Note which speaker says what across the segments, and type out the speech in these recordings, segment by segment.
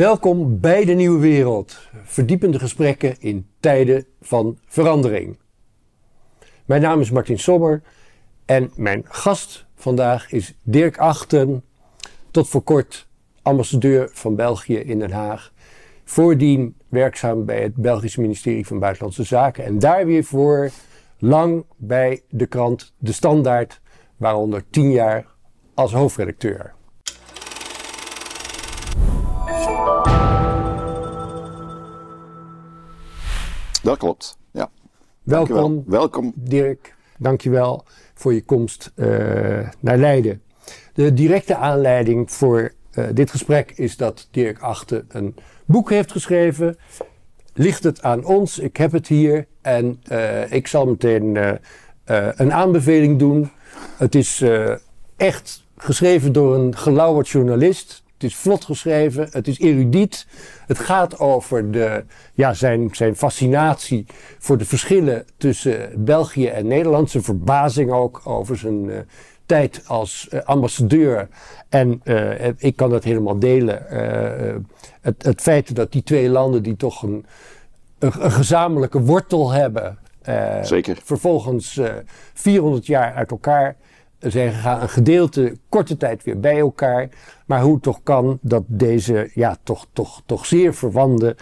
Speaker 1: Welkom bij de Nieuwe Wereld. Verdiepende gesprekken in tijden van verandering. Mijn naam is Martin Sommer en mijn gast vandaag is Dirk Achten, tot voor kort ambassadeur van België in Den Haag. Voordien werkzaam bij het Belgische ministerie van Buitenlandse Zaken en daar weer voor lang bij de krant De Standaard, waaronder tien jaar als hoofdredacteur.
Speaker 2: Dat klopt, ja.
Speaker 1: Welkom,
Speaker 2: Dankjewel. Welkom.
Speaker 1: Dirk. Dankjewel voor je komst uh, naar Leiden. De directe aanleiding voor uh, dit gesprek is dat Dirk Achten een boek heeft geschreven. Ligt het aan ons? Ik heb het hier en uh, ik zal meteen een aanbeveling doen. Het is echt geschreven door een gelauwerd journalist. Het is vlot geschreven, het is erudiet. Het gaat over de, ja, zijn, zijn fascinatie voor de verschillen tussen België en Nederland. Zijn verbazing ook over zijn uh, tijd als uh, ambassadeur. En uh, ik kan dat helemaal delen. het, het feit dat die twee landen die toch een, een, een gezamenlijke wortel hebben.
Speaker 2: Zeker.
Speaker 1: Vervolgens 400 jaar uit elkaar zijn gegaan, een gedeelte korte tijd weer bij elkaar. Maar hoe het toch kan dat deze ja, toch, toch, toch zeer verwante,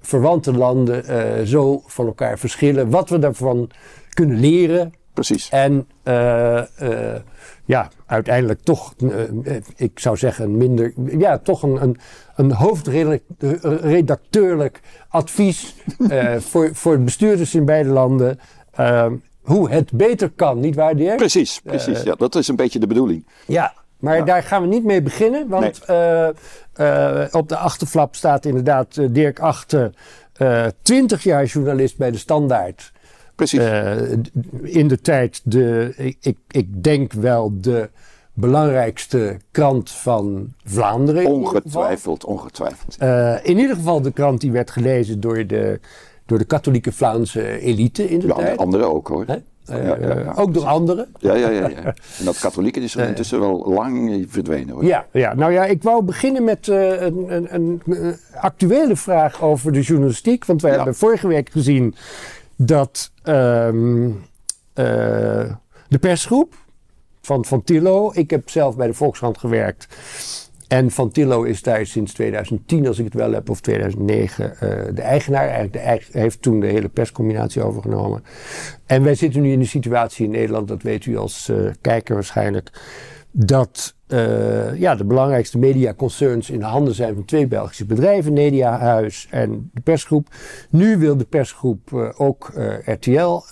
Speaker 1: verwante landen uh, zo van elkaar verschillen. Wat we daarvan kunnen leren.
Speaker 2: Precies.
Speaker 1: En uh, uh, ja, uiteindelijk toch, ik zou zeggen, een minder, ja, toch een, een, een hoofdredacteurlijk advies voor, voor bestuurders in beide landen hoe het beter kan, niet waar Dirk?
Speaker 2: Precies, precies. Uh, ja, dat is een beetje de bedoeling.
Speaker 1: Ja, maar ja. daar gaan we niet mee beginnen. Want nee. uh, uh, op de achterflap staat inderdaad Dirk Achten, 20 jaar journalist bij de Standaard.
Speaker 2: Precies.
Speaker 1: in de tijd, de, ik, ik denk wel de belangrijkste krant van Vlaanderen.
Speaker 2: Ongetwijfeld, ongetwijfeld.
Speaker 1: in ieder geval de krant die werd gelezen door de door de katholieke Vlaamse elite in de
Speaker 2: ja,
Speaker 1: tijd.
Speaker 2: anderen ook hoor.
Speaker 1: Ja, ja, ja, ook door anderen.
Speaker 2: Ja, ja, ja, ja. En dat katholieke is er intussen wel lang verdwenen hoor.
Speaker 1: Ja, ja, nou ja, ik wou beginnen met uh, een, een, een, actuele vraag over de journalistiek. Want we hebben vorige week gezien dat um, uh, de persgroep van, van Tillo, ik heb zelf bij de Volkskrant gewerkt. En Van Tillo is daar sinds 2010, als ik het wel heb, of 2009, uh, de eigenaar. Eigenlijk de heeft toen de hele perscombinatie overgenomen. En wij zitten nu in de situatie in Nederland, dat weet u als uh, kijker waarschijnlijk, dat uh, ja, de belangrijkste mediaconcerns in de handen zijn van twee Belgische bedrijven, Mediahuis en de persgroep. Nu wil de persgroep ook RTL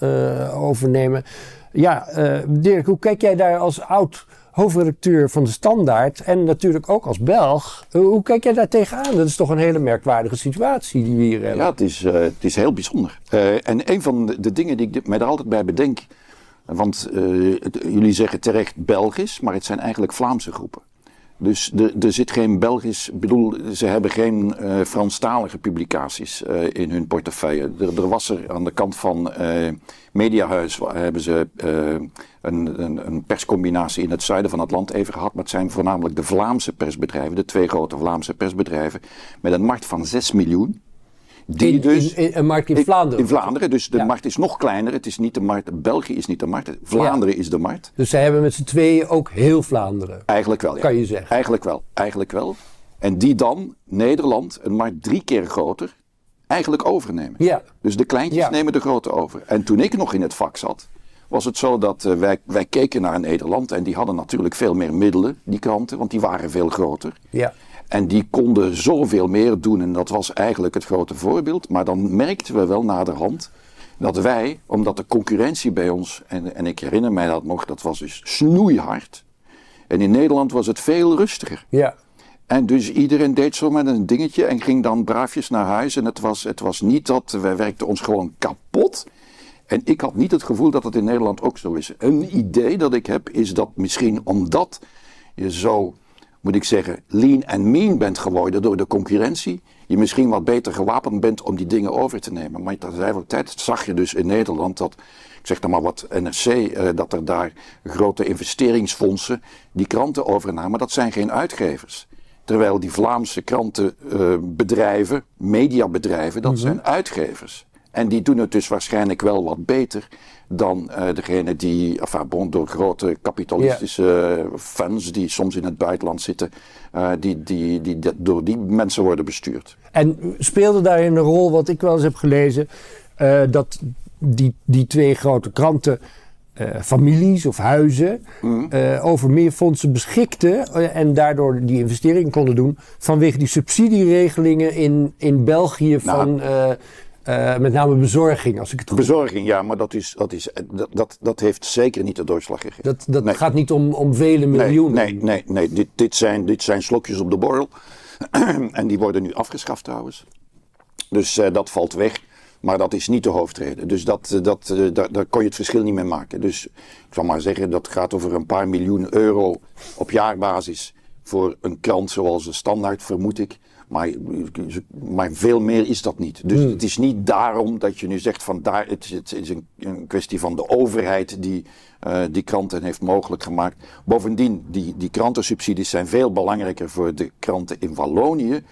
Speaker 1: overnemen. Ja, Dirk, hoe kijk jij daar als oud hoofdredacteur van de Standaard en natuurlijk ook als Belg. Hoe kijk jij daar tegenaan? Dat is toch een hele merkwaardige situatie die we hier hebben.
Speaker 2: Ja, het is, uh, het is heel bijzonder. Uh, en een van de, dingen die ik mij er altijd bij bedenk, want jullie zeggen terecht Belgisch, maar het zijn eigenlijk Vlaamse groepen. Dus er zit geen Belgisch, ik bedoel, ze hebben geen uh, Franstalige publicaties uh, in hun portefeuille. Er, er, was er aan de kant van uh, Mediahuis, hebben ze een, een, een, perscombinatie in het zuiden van het land even gehad. Maar het zijn voornamelijk de Vlaamse persbedrijven, de twee grote Vlaamse persbedrijven, met een markt van 6 miljoen.
Speaker 1: Die in, dus, in, in, een markt in Vlaanderen?
Speaker 2: In Vlaanderen, dus de ja. markt is nog kleiner. Het is niet de markt, België is niet de markt, Vlaanderen ja. is de markt.
Speaker 1: Dus zij hebben met z'n tweeën ook heel Vlaanderen?
Speaker 2: Eigenlijk wel, ja.
Speaker 1: Kan je zeggen?
Speaker 2: Eigenlijk wel, eigenlijk wel. En die dan, Nederland, een markt drie keer groter, eigenlijk overnemen.
Speaker 1: Ja.
Speaker 2: Dus de kleintjes ja. nemen de grote over. En toen ik nog in het vak zat, was het zo dat uh, wij, wij keken naar Nederland en die hadden natuurlijk veel meer middelen, die kranten, want die waren veel groter.
Speaker 1: Ja.
Speaker 2: En die konden zoveel meer doen en dat was eigenlijk het grote voorbeeld. Maar dan merkten we wel naderhand dat wij, omdat de concurrentie bij ons, en, en ik herinner mij dat nog, dat was dus snoeihard. En in Nederland was het veel rustiger.
Speaker 1: Ja.
Speaker 2: En dus iedereen deed zo met een dingetje en ging dan braafjes naar huis. En het was, het was niet dat, wij werkten ons gewoon kapot. En ik had niet het gevoel dat het in Nederland ook zo is. Een idee dat ik heb is dat misschien omdat je zo moet ik zeggen, lean en mean bent geworden door de concurrentie. Je misschien wat beter gewapend bent om die dingen over te nemen. Maar tegelijkertijd zag je dus in Nederland dat, ik zeg dan maar wat NRC, uh, dat er daar grote investeringsfondsen die kranten overnamen. Dat zijn geen uitgevers. Terwijl die Vlaamse krantenbedrijven, mediabedrijven, dat zijn uitgevers. En die doen het dus waarschijnlijk wel wat beter dan uh, degene die, enfin, bon, door grote kapitalistische fans die soms in het buitenland zitten, uh, die, die, die, die, door die mensen worden bestuurd.
Speaker 1: En speelde daarin een rol, wat ik wel eens heb gelezen, dat die, die twee grote kranten. families of huizen mm. over meer fondsen beschikten en daardoor die investeringen konden doen vanwege die subsidieregelingen in, in België van nou, uh, met name bezorging, als ik het goed
Speaker 2: Bezorging, ja, maar dat, is, dat, is, dat, dat, dat heeft zeker niet de doorslag gegeven.
Speaker 1: Dat, dat nee. gaat niet om, om vele miljoenen.
Speaker 2: Nee, nee, nee, nee. Dit, dit, zijn, dit zijn slokjes op de borrel. en die worden nu afgeschaft trouwens. Dus uh, dat valt weg. Maar dat is niet de hoofdreden. Dus dat, dat, uh, daar, daar kon je het verschil niet mee maken. Dus ik zal maar zeggen, dat gaat over een paar miljoen euro op jaarbasis. Voor een krant zoals de Standaard, vermoed ik. Maar, maar veel meer is dat niet. Dus hmm. het is niet daarom dat je nu zegt van daar, het, het is een, een, kwestie van de overheid die uh, die kranten heeft mogelijk gemaakt. Bovendien, die, die krantensubsidies zijn veel belangrijker voor de kranten in Wallonië.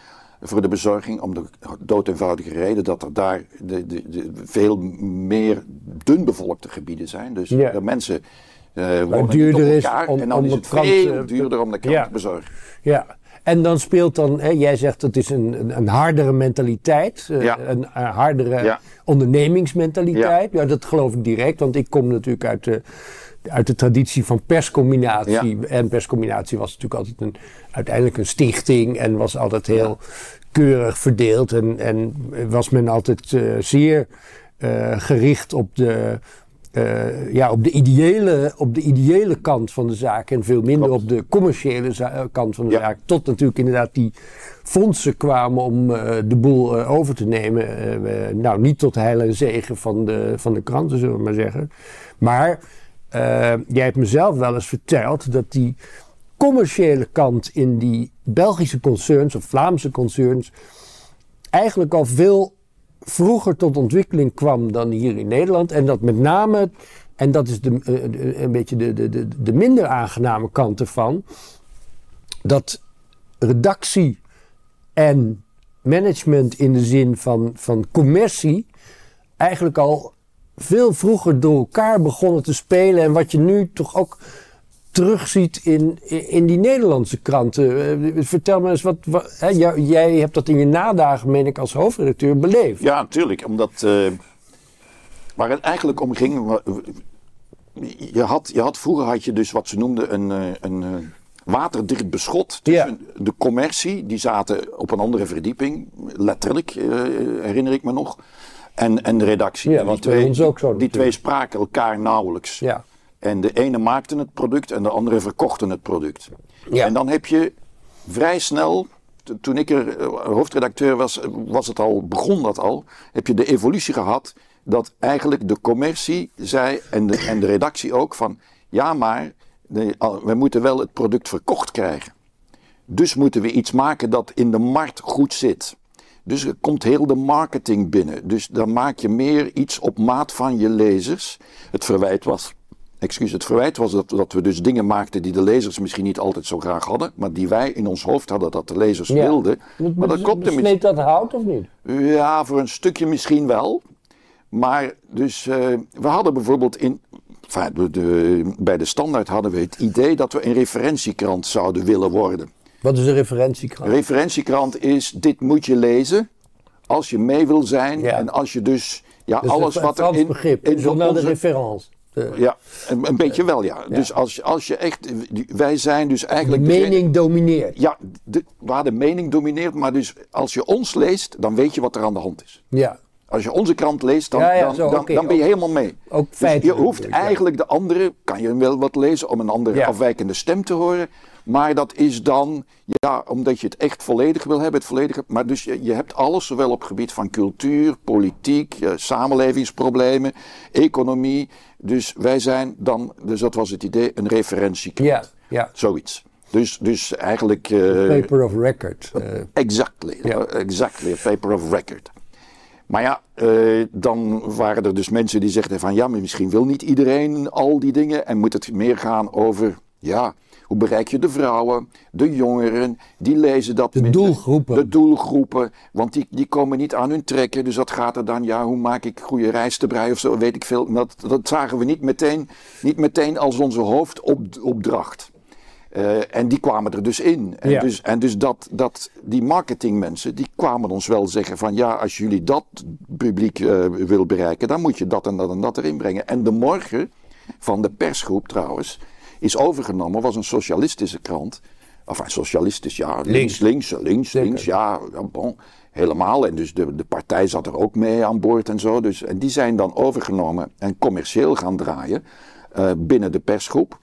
Speaker 2: Voor de bezorging, om de dood eenvoudige reden dat er daar de, de, de veel meer dunbevolkte gebieden zijn. Dus de mensen uh, wonen duurder elkaar is om, en dan is het veel duurder om de krant ja. te bezorgen.
Speaker 1: Ja, en dan speelt dan, hè, jij zegt het is een, een, een hardere mentaliteit, ja. een, een, hardere ja. ondernemingsmentaliteit. Ja. ja. dat geloof ik direct, want ik kom natuurlijk uit de, uit de traditie van perscombinatie. En perscombinatie was natuurlijk altijd een, uiteindelijk een stichting en was altijd heel keurig verdeeld. En, en was men altijd uh, zeer uh, gericht op de uh, ja, op, de ideële, op de ideële kant van de zaak en veel minder Klopt. op de commerciële kant van de ja. zaak. Tot natuurlijk inderdaad die fondsen kwamen om uh, de boel uh, over te nemen. nou, niet tot heil en zegen van de, van de kranten, zullen we maar zeggen. Maar jij hebt mezelf wel eens verteld dat die commerciële kant in die Belgische concerns of Vlaamse concerns eigenlijk al veel vroeger tot ontwikkeling kwam dan hier in Nederland. En dat met name, en dat is de, uh, een beetje de, de, de, de minder aangename kant ervan, dat redactie en management in de zin van, van commercie eigenlijk al veel vroeger door elkaar begonnen te spelen. En wat je nu toch ook terugziet in, in die Nederlandse kranten. Eh, vertel me eens, wat, wat hè, jij hebt dat in je nadagen, meen ik, als hoofdredacteur beleefd.
Speaker 2: Ja, natuurlijk. Omdat uh, waar het eigenlijk om ging. Je had, je had, vroeger had je dus wat ze noemden een, eh, een waterdicht beschot tussen ja. de commercie. Die zaten op een andere verdieping, letterlijk, herinner ik me nog. En, en de redactie.
Speaker 1: Ja, die twee, ook zo.
Speaker 2: Die twee spraken elkaar nauwelijks.
Speaker 1: Ja.
Speaker 2: En de ene maakte het product en de andere verkochten het product. Ja. En dan heb je vrij snel, toen ik er eh, hoofdredacteur was, was het al, begon dat al, heb je de evolutie gehad dat eigenlijk de commercie zei en de, en de redactie ook van ja maar we moeten wel het product verkocht krijgen. Dus moeten we iets maken dat in de markt goed zit. Dus er komt heel de marketing binnen. Dus dan maak je meer iets op maat van je lezers. Het verwijt was excuus, het verwijt was dat, dat we dus dingen maakten die de lezers misschien niet altijd zo graag hadden, maar die wij in ons hoofd hadden dat de lezers ja. wilden.
Speaker 1: Maar dat klopte misschien. dat hout of niet?
Speaker 2: Ja, voor een stukje misschien wel. Maar dus, uh, we hadden bijvoorbeeld in, enfin, de, de, bij de standaard hadden we het idee dat we een referentiekrant zouden willen worden.
Speaker 1: Wat is een referentiekrant?
Speaker 2: Een referentiekrant is, dit moet je lezen als je mee wil zijn ja. en als je dus, ja,
Speaker 1: dus
Speaker 2: alles wat er in...
Speaker 1: begrip, in de reference.
Speaker 2: Ja, een, een, beetje wel, ja. Dus als, als je echt. Wij zijn dus eigenlijk.
Speaker 1: De mening domineert.
Speaker 2: Ja, de, waar de mening domineert. Maar dus als je ons leest, dan weet je wat er aan de hand is.
Speaker 1: Ja.
Speaker 2: Als je onze krant leest, dan, ja, ja, dan, zo, dan, okay. dan, ben je helemaal mee.
Speaker 1: Ook
Speaker 2: dus je hoeft eigenlijk de andere, kan je wel wat lezen om een andere afwijkende stem te horen. Maar dat is dan, ja, omdat je het echt volledig wil hebben. Het volledige, maar dus je, je hebt alles, zowel op het gebied van cultuur, politiek, eh, samenlevingsproblemen, economie. Dus wij zijn dan, dus dat was het idee, een referentiekrant.
Speaker 1: Ja, ja.
Speaker 2: Zoiets. Dus, dus eigenlijk...
Speaker 1: Uh, paper of record. Uh.
Speaker 2: Exactly, ja. exactly, a paper of record. Maar ja, uh, dan waren er dus mensen die zegden van ja, maar misschien wil niet iedereen al die dingen en moet het meer gaan over, ja, Hoe bereik je de vrouwen, de jongeren, die lezen dat
Speaker 1: De doelgroepen.
Speaker 2: De doelgroepen, want die, die komen niet aan hun trekken. Dus dat gaat er dan, ja, hoe maak ik goede rijstebrei of zo, weet ik veel. Dat, dat zagen we niet meteen, niet meteen als onze hoofdopdracht. Eh, en die kwamen er dus in. En
Speaker 1: Ja.
Speaker 2: dus, en dus dat, dat, die marketingmensen, die kwamen ons wel zeggen van ja, als jullie dat publiek eh wil bereiken, dan moet je dat en dat en dat erin brengen. En de morgen van de persgroep trouwens, is overgenomen, was een socialistische krant. Enfin, socialistisch, ja, links, links, links,
Speaker 1: Zeker.
Speaker 2: links, ja, ja, bon, helemaal. En dus de, de partij zat er ook mee aan boord en zo. Dus, en die zijn dan overgenomen en commercieel gaan draaien eh, binnen de persgroep.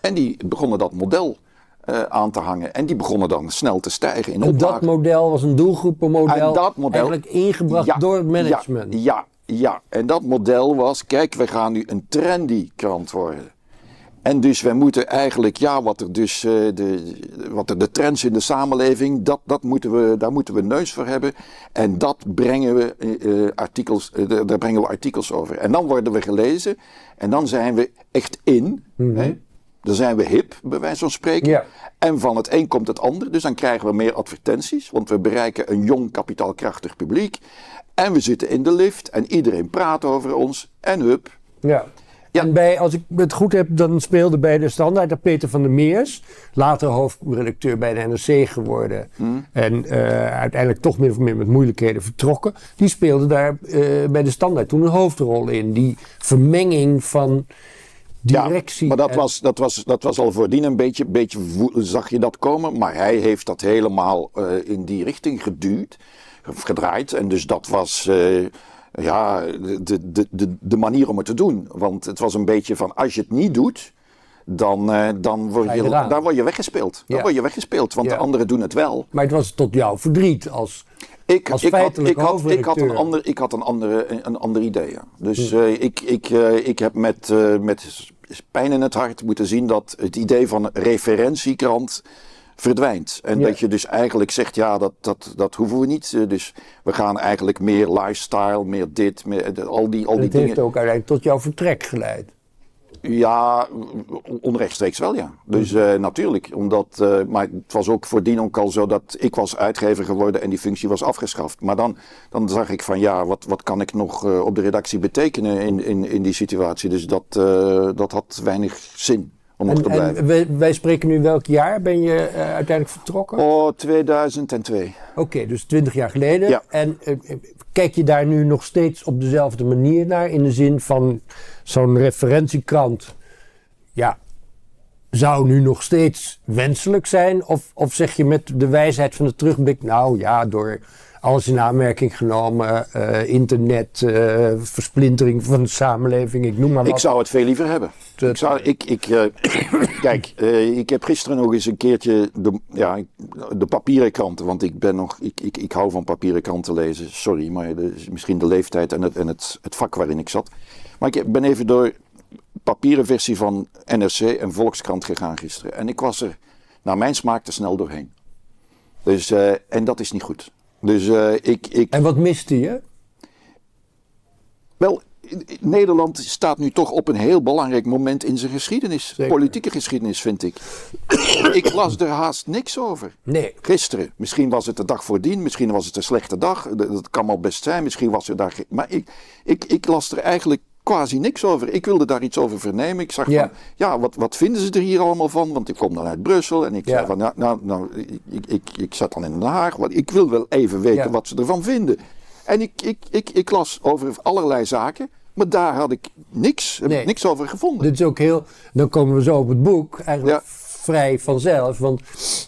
Speaker 2: En die begonnen dat model eh, aan te hangen. En die begonnen dan snel te stijgen in
Speaker 1: En dat model was een doelgroepenmodel.
Speaker 2: En dat model-
Speaker 1: Eigenlijk ingebracht
Speaker 2: Ja,
Speaker 1: door het management.
Speaker 2: Ja, ja, ja, en dat model was, kijk, we gaan nu een trendy krant worden. En dus wij moeten eigenlijk, ja, wat er dus, eh, de, wat er de trends in de samenleving, dat, dat moeten we, daar moeten we neus voor hebben. En dat brengen we, eh, eh, artikels, daar brengen we artikels over. En dan worden we gelezen en dan zijn we echt in. hè? Dan zijn we hip, bij wijze van spreken.
Speaker 1: Ja.
Speaker 2: En van het een komt het ander. Dus dan krijgen we meer advertenties. Want we bereiken een jong, kapitaalkrachtig publiek. En we zitten in de lift. En iedereen praat over ons. En hup.
Speaker 1: Ja.
Speaker 2: Ja.
Speaker 1: En bij, als ik het goed heb, dan speelde bij de standaard dat Peter van der Meers, later hoofdredacteur bij de NRC geworden.
Speaker 2: Hmm.
Speaker 1: En eh, uiteindelijk toch min of meer met moeilijkheden vertrokken. Die speelde daar eh, bij de standaard toen een hoofdrol in. Die vermenging van directie.
Speaker 2: Ja, maar dat
Speaker 1: en-
Speaker 2: was, dat, was, dat was al voordien een beetje, beetje zag je dat komen. Maar hij heeft dat helemaal eh, in die richting geduwd, gedraaid. En dus dat was ja, de, de, de, de manier om het te doen. Want het was een beetje van, als je het niet doet, dan, eh, dan, word,
Speaker 1: je
Speaker 2: dan word je weggespeeld. Dan
Speaker 1: Ja.
Speaker 2: word je weggespeeld, want
Speaker 1: Ja.
Speaker 2: de anderen doen het wel.
Speaker 1: Maar het was tot jouw verdriet als
Speaker 2: Ik,
Speaker 1: Als
Speaker 2: ik, had, ik, had, ik, had een ander, ik had een, andere, een ander idee. Dus
Speaker 1: Hm.
Speaker 2: eh, ik, ik, eh, ik heb met, met pijn in het hart moeten zien dat het idee van referentiekrant verdwijnt. En
Speaker 1: Ja.
Speaker 2: dat je dus eigenlijk zegt, ja, dat, dat, dat hoeven we niet. Eh, Dus we gaan eigenlijk meer lifestyle, meer dit, meer, de- al die, al die
Speaker 1: het heeft
Speaker 2: dingen.
Speaker 1: ook uiteindelijk tot jouw vertrek geleid.
Speaker 2: Ja, onrechtstreeks wel, ja. Dus eh, natuurlijk. Omdat, eh, maar het was ook voordien ook al zo dat ik was uitgever geworden en die functie was afgeschaft. Maar dan, dan zag ik van ja, wat, wat kan ik nog eh, op de redactie betekenen in, in, in die situatie. Dus dat, eh, dat had weinig zin om
Speaker 1: En,
Speaker 2: te blijven.
Speaker 1: en wij, wij spreken nu welk jaar ben je eh, uiteindelijk vertrokken?
Speaker 2: Oh, 2002.
Speaker 1: Oké, dus 20 jaar geleden.
Speaker 2: Ja.
Speaker 1: En eh, eh, kijk je daar nu nog steeds op dezelfde manier naar? In de zin van zo'n referentiekrant. Ja, zou nu nog steeds wenselijk zijn? Of, of zeg je met de wijsheid van de terugblik, nou ja, door alles in aanmerking genomen, internet, versplintering van de samenleving, ik noem maar wat.
Speaker 2: Ik zou het veel liever hebben.
Speaker 1: Dat-
Speaker 2: Ik zou, ik, ik, eh, kijk, eh, ik heb gisteren nog eens een keertje de, ja, de papieren kranten, want ik ben nog, ik, ik, ik hou van papieren kranten lezen. Sorry, maar misschien de leeftijd en het, en het, het vak waarin ik zat. Maar ik ben even door papieren versie van NRC en Volkskrant gegaan gisteren. En ik was er naar mijn smaak te snel doorheen. Dus, eh, en dat is niet goed. Dus eh, ik, ik,
Speaker 1: En wat miste je?
Speaker 2: wel, Nederland staat nu toch op een heel belangrijk moment in zijn geschiedenis.
Speaker 1: Zeker.
Speaker 2: Politieke geschiedenis, vind ik. ik las er haast niks over.
Speaker 1: Nee.
Speaker 2: Gisteren. Misschien was het de dag voordien. Misschien was het een slechte dag. Dat kan wel best zijn. Misschien was er daar... Maar ik, ik, ik las er eigenlijk quasi niks over. Ik wilde daar iets over vernemen. Ik zag
Speaker 1: Ja.
Speaker 2: van... Ja, wat, wat vinden ze er hier allemaal van? Want ik kom dan uit Brussel. En ik
Speaker 1: Ja.
Speaker 2: zei van... Ja, nou, nou, ik, ik, ik zat dan in Den Haag. Want ik wil wel even weten
Speaker 1: Ja.
Speaker 2: wat ze ervan vinden. En ik, ik, ik, ik las over allerlei zaken. Maar daar had ik niks, heb ik
Speaker 1: Nee.
Speaker 2: niks over gevonden.
Speaker 1: Dit is ook heel. Dan komen we zo op het boek. Eigenlijk
Speaker 2: Ja.
Speaker 1: vrij vanzelf. Want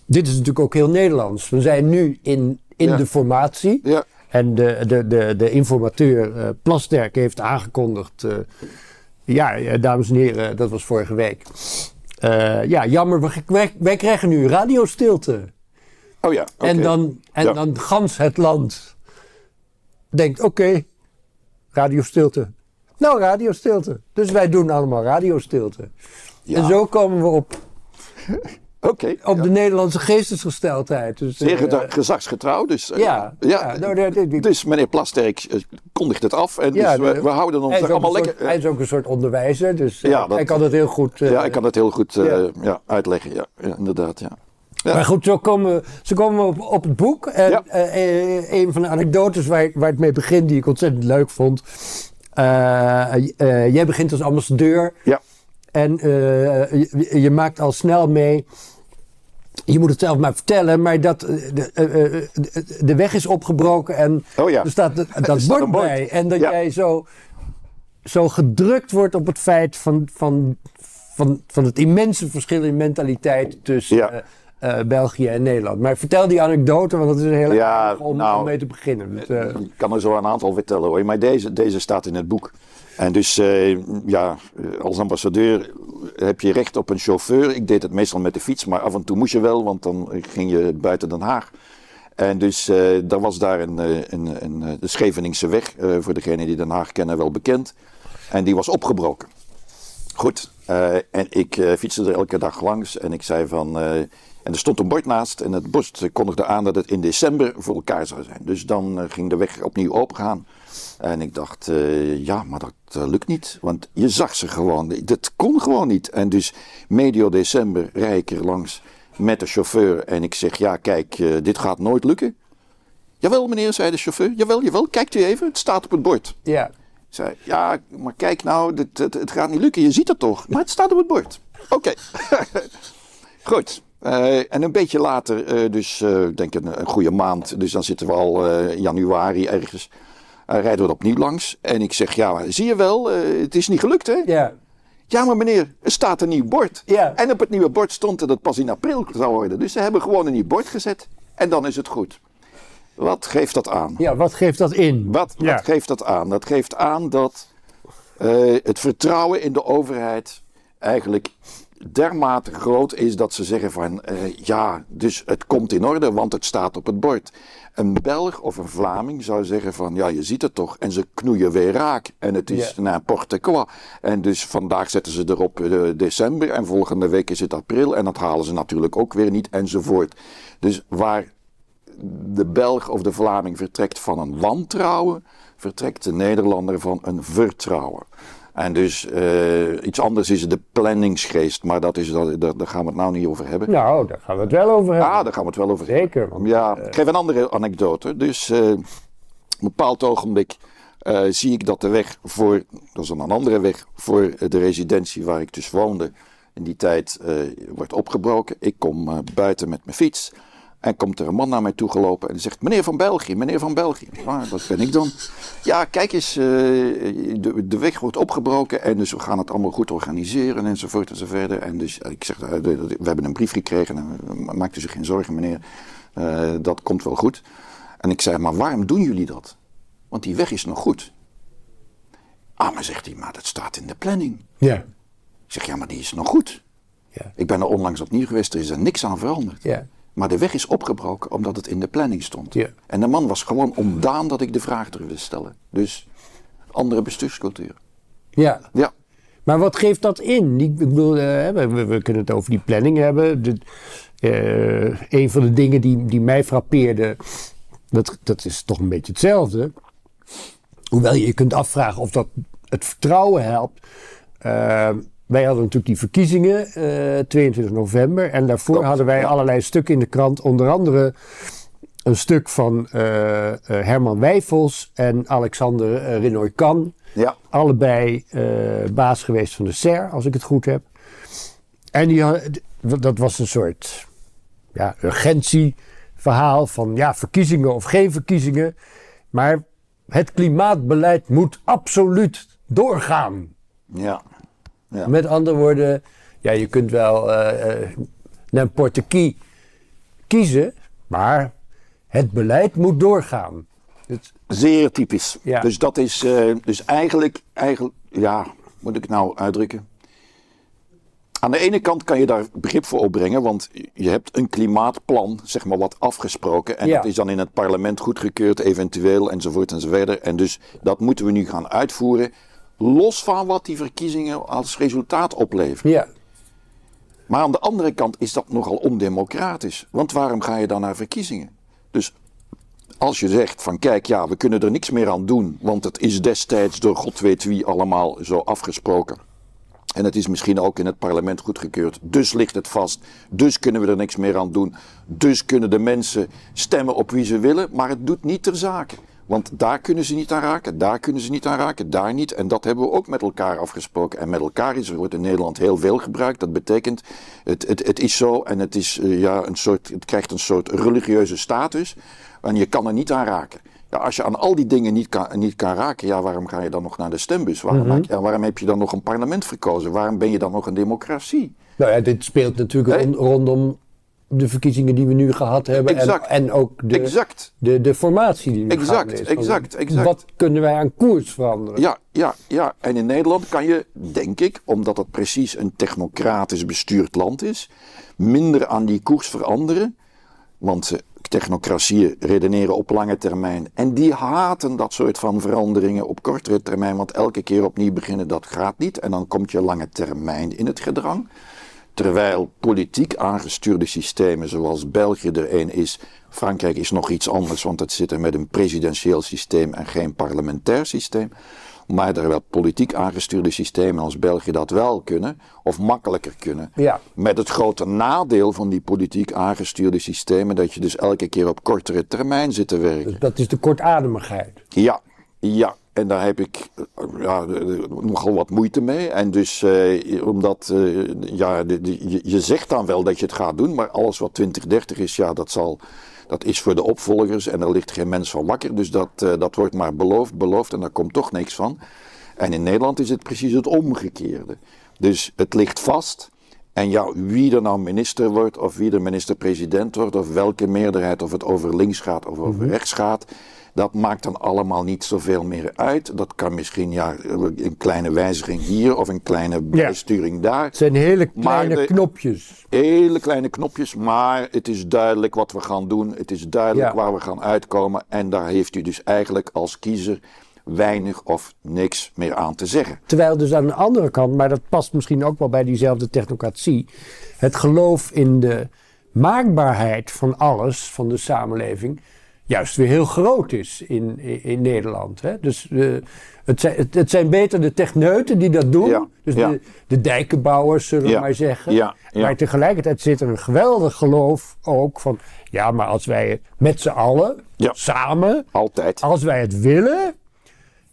Speaker 1: dit is natuurlijk ook heel Nederlands. We zijn nu in, in
Speaker 2: Ja.
Speaker 1: de formatie.
Speaker 2: Ja.
Speaker 1: En de, de, de, de informateur eh, Plasterk heeft aangekondigd. eh, ja, ja, dames en heren, dat was vorige week. Eh, ja, jammer, we- wij, wij krijgen nu radiostilte.
Speaker 2: Oh ja.
Speaker 1: En, dan, en
Speaker 2: Ja.
Speaker 1: dan gans het land denkt, oké, radiostilte. Nou, radiostilte. Dus wij doen allemaal radiostilte.
Speaker 2: Ja.
Speaker 1: En zo komen we op
Speaker 2: Oké.
Speaker 1: op
Speaker 2: ja.
Speaker 1: de Nederlandse geestesgesteldheid. Dus,
Speaker 2: Zeer ge- gezagsgetrouw. Dus, eh,
Speaker 1: ja, ja, nou,
Speaker 2: dus meneer Plasterk eh, kondigt het af. En dus we,
Speaker 1: de-
Speaker 2: we houden ons
Speaker 1: hij,
Speaker 2: er allemaal lekker.
Speaker 1: hij is ook een soort onderwijzer, dus
Speaker 2: Ja, dat-
Speaker 1: hij kan het heel goed.
Speaker 2: ja, ik kan het heel goed
Speaker 1: ja.
Speaker 2: uitleggen. Ja. inderdaad. Ja.
Speaker 1: Maar goed, zo komen, we- zo komen we op, op het boek. En een van de anekdotes waar, ik- waar het mee begint, die ik ontzettend leuk vond. Eh, eh, jij begint als ambassadeur
Speaker 2: ja.
Speaker 1: en eh, je, je maakt al snel mee. Je moet het zelf maar vertellen, maar dat eh, de, eh, eh, de, de weg is opgebroken en
Speaker 2: Oh ja.
Speaker 1: er staat dat, dat
Speaker 2: staat
Speaker 1: bord bij. En dat
Speaker 2: Ja.
Speaker 1: jij zo, zo gedrukt wordt op het feit van, van, van, van het immense verschil in mentaliteit tussen
Speaker 2: Ja.
Speaker 1: Eh, eh, België en Nederland. Maar vertel die anekdote, want dat is een hele
Speaker 2: Ja,
Speaker 1: om,
Speaker 2: nou,
Speaker 1: om mee te beginnen. Dus, eh,
Speaker 2: Ik kan er zo een aantal vertellen hoor. Maar deze, deze staat in het boek. En dus eh, ja, als ambassadeur heb je recht op een chauffeur. Ik deed het meestal met de fiets, maar af en toe moest je wel, want dan ging je buiten Den Haag. En dus eh daar was daar een, eh, een, een, eh, de Scheveningse weg, eh, voor degenen die Den Haag kennen wel bekend. En die was opgebroken. Goed, eh, en ik eh, fietste er elke dag langs en ik zei van... en er stond een bord naast en het bord kondigde aan dat het in december voor elkaar zou zijn. Dus dan eh, ging de weg opnieuw opengaan. En ik dacht, eh, ja, maar dat eh, lukt niet. Want je zag ze gewoon. Dat kon gewoon niet. En dus medio december rijd ik er langs met de chauffeur. En ik zeg, ja, kijk, dit gaat nooit lukken. Jawel, meneer, zei de chauffeur. Jawel, jawel, kijkt u even. Het staat op het bord.
Speaker 1: ja.
Speaker 2: Ik zei, ja, maar kijk nou, dit, het, het gaat niet lukken. Je ziet het toch? Maar het staat op het bord. Oké. Goed. Eh, en een beetje later, eh, dus eh, ik denk een, een goede maand, dus dan zitten we al eh, januari ergens, eh, rijden we er opnieuw langs. En ik zeg, ja, maar zie je wel, eh, het is niet gelukt hè?
Speaker 1: ja.
Speaker 2: Ja, maar meneer, er staat een nieuw bord.
Speaker 1: Ja.
Speaker 2: En op het nieuwe bord stond dat het pas in april zou worden. Dus ze hebben gewoon een nieuw bord gezet en dan is het goed. Wat geeft dat aan?
Speaker 1: ja, wat geeft dat in?
Speaker 2: Wat,
Speaker 1: Ja.
Speaker 2: wat geeft dat aan? Dat geeft aan dat eh, het vertrouwen in de overheid eigenlijk dermate groot is dat ze zeggen van eh, ja, dus het komt in orde, want het staat op het bord. Een Belg of een Vlaming zou zeggen van ja, je ziet het toch. En ze knoeien weer raak. En het is
Speaker 1: Ja.
Speaker 2: n'importe quoi. En dus vandaag zetten ze erop eh, december en volgende week is het april. En dat halen ze natuurlijk ook weer niet enzovoort. Dus waar de Belg of de Vlaming vertrekt van een wantrouwen, vertrekt de Nederlander van een vertrouwen. En dus eh, iets anders is de planningsgeest, maar dat is, dat, daar daar gaan we het nou niet over hebben.
Speaker 1: Nou, daar gaan we het wel over hebben.
Speaker 2: Ah, daar gaan we het wel over hebben.
Speaker 1: Zeker.
Speaker 2: Ja, ik geef een andere anekdote. Dus eh, op een bepaald ogenblik eh, zie ik dat de weg voor, dat is dan een andere weg, voor de residentie waar ik dus woonde in die tijd, eh, wordt opgebroken. Ik kom eh, buiten met mijn fiets. En komt er een man naar mij toe gelopen en zegt: Meneer van België, meneer van België. Ah, dat ben ik dan. Ja, kijk eens, eh, de, de weg wordt opgebroken en dus we gaan het allemaal goed organiseren enzovoort enzovoort. En dus ik zeg: eh, We hebben een brief gekregen, en, eh, maakt u zich geen zorgen, meneer, Eh, dat komt wel goed. En ik zei: Maar waarom doen jullie dat? Want die weg is nog goed. Ah, maar zegt hij: Maar dat staat in de planning.
Speaker 1: ja.
Speaker 2: Ik zeg: Ja, maar die is nog goed.
Speaker 1: Ja.
Speaker 2: Ik ben er onlangs opnieuw geweest, er is er niks aan veranderd.
Speaker 1: Ja.
Speaker 2: Maar de weg is opgebroken omdat het in de planning stond.
Speaker 1: Ja.
Speaker 2: En de man was gewoon ontdaan dat ik de vraag durfde stellen. Dus andere bestuurscultuur.
Speaker 1: ja.
Speaker 2: Ja,
Speaker 1: Maar wat geeft dat in? Ik bedoel, eh, we, we- kunnen het over die planning hebben. De, eh, een van de dingen die, die mij frappeerde, dat, dat is toch een beetje hetzelfde. Hoewel je je kunt afvragen of dat het vertrouwen helpt. Eh, wij hadden natuurlijk die verkiezingen, eh, 22 november. En daarvoor
Speaker 2: Klopt,
Speaker 1: hadden wij
Speaker 2: ja.
Speaker 1: allerlei stukken in de krant. Onder andere een stuk van eh, eh, Herman Wijfels en Alexander uh, Renoy-Kan.
Speaker 2: ja,
Speaker 1: Allebei eh, baas geweest van de SER, als ik het goed heb. En die, dat was een soort ja, urgentieverhaal van ja, verkiezingen of geen verkiezingen. Maar het klimaatbeleid moet absoluut doorgaan.
Speaker 2: ja. Ja.
Speaker 1: Met andere woorden, ja, je kunt wel n'importe qui kiezen, maar het beleid moet doorgaan. Het,
Speaker 2: Zeer typisch.
Speaker 1: Ja.
Speaker 2: Dus dat is eh, dus eigenlijk, eigenlijk, ja, moet ik het nou uitdrukken? Aan de ene kant kan je daar begrip voor opbrengen, want je hebt een klimaatplan, zeg maar, wat afgesproken. En
Speaker 1: Ja.
Speaker 2: dat is dan in het parlement goedgekeurd, eventueel, enzovoort enzovoort. En dus dat moeten we nu gaan uitvoeren, los van wat die verkiezingen als resultaat opleveren.
Speaker 1: ja,
Speaker 2: Maar aan de andere kant is dat nogal ondemocratisch. Want waarom ga je dan naar verkiezingen? Dus als je zegt van kijk, ja, we kunnen er niks meer aan doen, want het is destijds door god weet wie allemaal zo afgesproken. En het is misschien ook in het parlement goedgekeurd. Dus ligt het vast. Dus kunnen we er niks meer aan doen. Dus kunnen de mensen stemmen op wie ze willen. Maar het doet niet ter zake. Want daar kunnen ze niet aan raken, daar kunnen ze niet aan raken, daar niet. En dat hebben we ook met elkaar afgesproken. En met elkaar is er wordt in Nederland heel veel gebruikt. Dat betekent, het, het, het is zo en het, is, uh, ja, een soort, het krijgt een soort religieuze status. En je kan er niet aan raken. Ja, als je aan al die dingen niet kan, niet kan raken, ja, waarom ga je dan nog naar de stembus? Waarom,
Speaker 1: Mhm.
Speaker 2: waarom heb je dan nog een parlement verkozen? Waarom ben je dan nog een democratie?
Speaker 1: Nou ja, dit speelt natuurlijk rondom de verkiezingen die we nu gehad hebben. En,
Speaker 2: Exact.
Speaker 1: en ook de,
Speaker 2: Exact.
Speaker 1: de, de formatie die nu
Speaker 2: Exact.
Speaker 1: Van
Speaker 2: exact, exact.
Speaker 1: Wat kunnen wij aan koers veranderen?
Speaker 2: Ja, ja, ja. En in Nederland kan je, denk ik, omdat het precies een technocratisch bestuurd land is, minder aan die koers veranderen. Want technocratieën redeneren op lange termijn. En die haten dat soort van veranderingen op kortere termijn. Want elke keer opnieuw beginnen, dat gaat niet. En dan komt je lange termijn in het gedrang. Terwijl politiek aangestuurde systemen zoals België er een is, Frankrijk is nog iets anders, want het zit er met een presidentieel systeem en geen parlementair systeem. Maar terwijl politiek aangestuurde systemen als België dat wel kunnen, of makkelijker kunnen.
Speaker 1: Ja.
Speaker 2: Met het grote nadeel van die politiek aangestuurde systemen, dat je dus elke keer op kortere termijn zit te werken.
Speaker 1: Dus dat is de kortademigheid.
Speaker 2: Ja, ja. En daar heb ik ja, nogal wat moeite mee. En dus, eh, omdat, eh, ja, de, de- je, je zegt dan wel dat je het gaat doen, maar alles wat 2030 is, ja, dat zal. Dat is voor de opvolgers en er ligt geen mens van wakker. Dus dat, eh, dat wordt maar beloofd, beloofd en daar komt toch niks van. En in Nederland is het precies het omgekeerde. Dus het ligt vast. En ja, wie er nou minister wordt, of wie er minister-president wordt, of welke meerderheid, of het over links gaat of over rechts gaat, dat maakt dan allemaal niet zoveel meer uit. Dat kan misschien ja, een kleine wijziging hier of een kleine bijsturing daar.
Speaker 1: Het zijn hele kleine
Speaker 2: de-
Speaker 1: knopjes.
Speaker 2: Hele kleine knopjes, maar het is duidelijk wat we gaan doen. Het is duidelijk
Speaker 1: Ja.
Speaker 2: waar we gaan uitkomen. En daar heeft u dus eigenlijk als kiezer weinig of niks meer aan te zeggen.
Speaker 1: Terwijl dus aan de andere kant, maar dat past misschien ook wel bij diezelfde technocratie, het geloof in de maakbaarheid van alles, van de samenleving, juist weer heel groot is in, in, in Nederland. Hè? Dus eh, het, zijn, het, het zijn beter de techneuten die dat doen,
Speaker 2: Ja,
Speaker 1: dus
Speaker 2: ja.
Speaker 1: de, de dijkenbouwers zullen we
Speaker 2: Ja,
Speaker 1: maar zeggen. Maar tegelijkertijd zit er een geweldig geloof ook van, ja, maar als wij het met z'n allen, samen,
Speaker 2: Altijd.
Speaker 1: als wij het willen,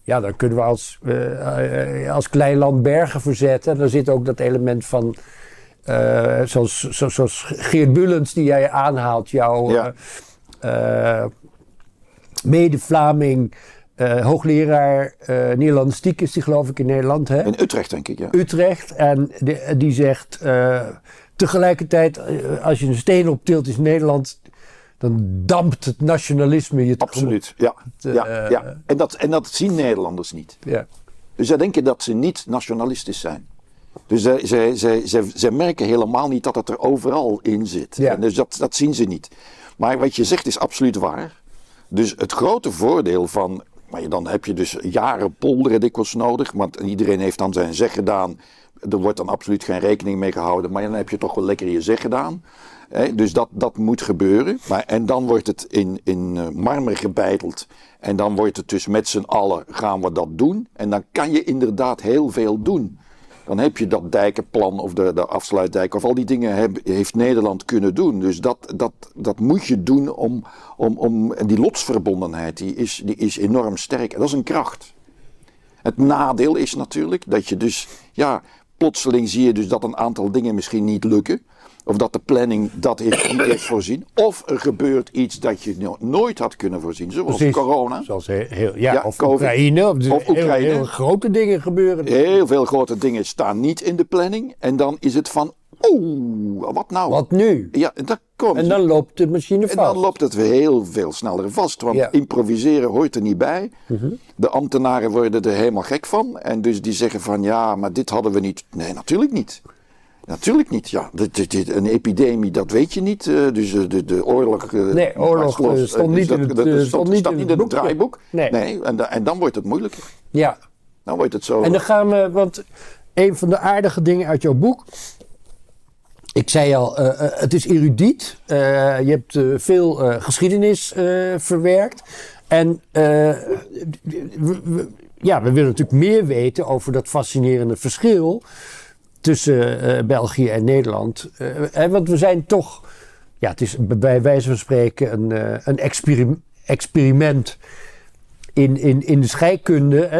Speaker 1: ja, dan kunnen we als, eh, eh, als klein land bergen verzetten. Dan zit ook dat element van, eh, zoals, zo- zoals Geert Bullens die jij aanhaalt, jouw
Speaker 2: Ja.
Speaker 1: mede-Vlaming, eh, hoogleraar eh Nederlandistiek is die geloof ik in Nederland, hè?
Speaker 2: In Utrecht, denk ik, ja.
Speaker 1: Utrecht. En de- die zegt eh, tegelijkertijd, als je een steen optilt in Nederland, dan dampt het nationalisme je.
Speaker 2: Absoluut. Ja, ja, ja. En, dat, en dat zien Nederlanders niet.
Speaker 1: Ja.
Speaker 2: Dus zij denken dat ze niet nationalistisch zijn. Dus zij, zij, zij, zij, zij merken helemaal niet dat het er overal in zit.
Speaker 1: Ja.
Speaker 2: En dus dat, dat zien ze niet. Maar wat je zegt is absoluut waar. Dus het grote voordeel van. Maar dan heb je dus jaren polderen dikwijls nodig. Want iedereen heeft dan zijn zeg gedaan. Er wordt dan absoluut geen rekening mee gehouden. Maar dan heb je toch wel lekker je zeg gedaan. Dus dat, dat moet gebeuren. Maar, en dan wordt het in, in eh, marmer gebeiteld. En dan wordt het dus met z'n allen gaan we dat doen. En dan kan je inderdaad heel veel doen. Dan heb je dat dijkenplan of de, de afsluitdijk of al die dingen heeft Nederland kunnen doen. Dus dat, dat, dat moet je doen om, om, om en die lotsverbondenheid die is, die is enorm sterk. En dat is een kracht. Het nadeel is natuurlijk dat je dus, ja, plotseling zie je dus dat een aantal dingen misschien niet lukken. Of dat de planning dat heeft, niet heeft voorzien. Of er gebeurt iets dat je no- nooit had kunnen voorzien, zoals
Speaker 1: Precies.
Speaker 2: corona.
Speaker 1: Zoals heel, ja,
Speaker 2: Ja,
Speaker 1: of
Speaker 2: COVID.
Speaker 1: Oekraïne. Of,
Speaker 2: Of
Speaker 1: heel-
Speaker 2: Oekraïne.
Speaker 1: Heel, grote dingen gebeuren.
Speaker 2: Heel veel grote dingen staan niet in de planning. En dan is het van, oeh, wat nou?
Speaker 1: Wat nu?
Speaker 2: Ja, en dan komt
Speaker 1: En dan loopt de machine
Speaker 2: En
Speaker 1: vast.
Speaker 2: dan loopt het weer heel veel sneller vast. Want
Speaker 1: Ja. Mhm.
Speaker 2: improviseren hoort er niet bij. De ambtenaren worden er helemaal gek van. En dus die zeggen van ja, maar dit hadden we niet. Nee, natuurlijk niet. Natuurlijk niet. Ja, dit, dit, dit- een epidemie, dat weet je niet. eh, dus eh, de, de oorlog. eh,
Speaker 1: Nee, oorlog, stond stond niet
Speaker 2: staat
Speaker 1: in
Speaker 2: niet
Speaker 1: het
Speaker 2: in het
Speaker 1: boekje.
Speaker 2: draaiboek.
Speaker 1: Nee.
Speaker 2: en, da- en dan wordt het moeilijker.
Speaker 1: Ja.
Speaker 2: Dan wordt het zo.
Speaker 1: En dan gaan we, want een van de aardige dingen uit jouw boek ik zei al, uh, het is erudiet. Uh, je hebt veel geschiedenis verwerkt. En we, ja, we willen natuurlijk meer weten over dat fascinerende verschil tussen België en Nederland. Hè, want we zijn toch, ja, het is bij wijze van spreken een, een experiment, experiment in, in, in de scheikunde. Hè.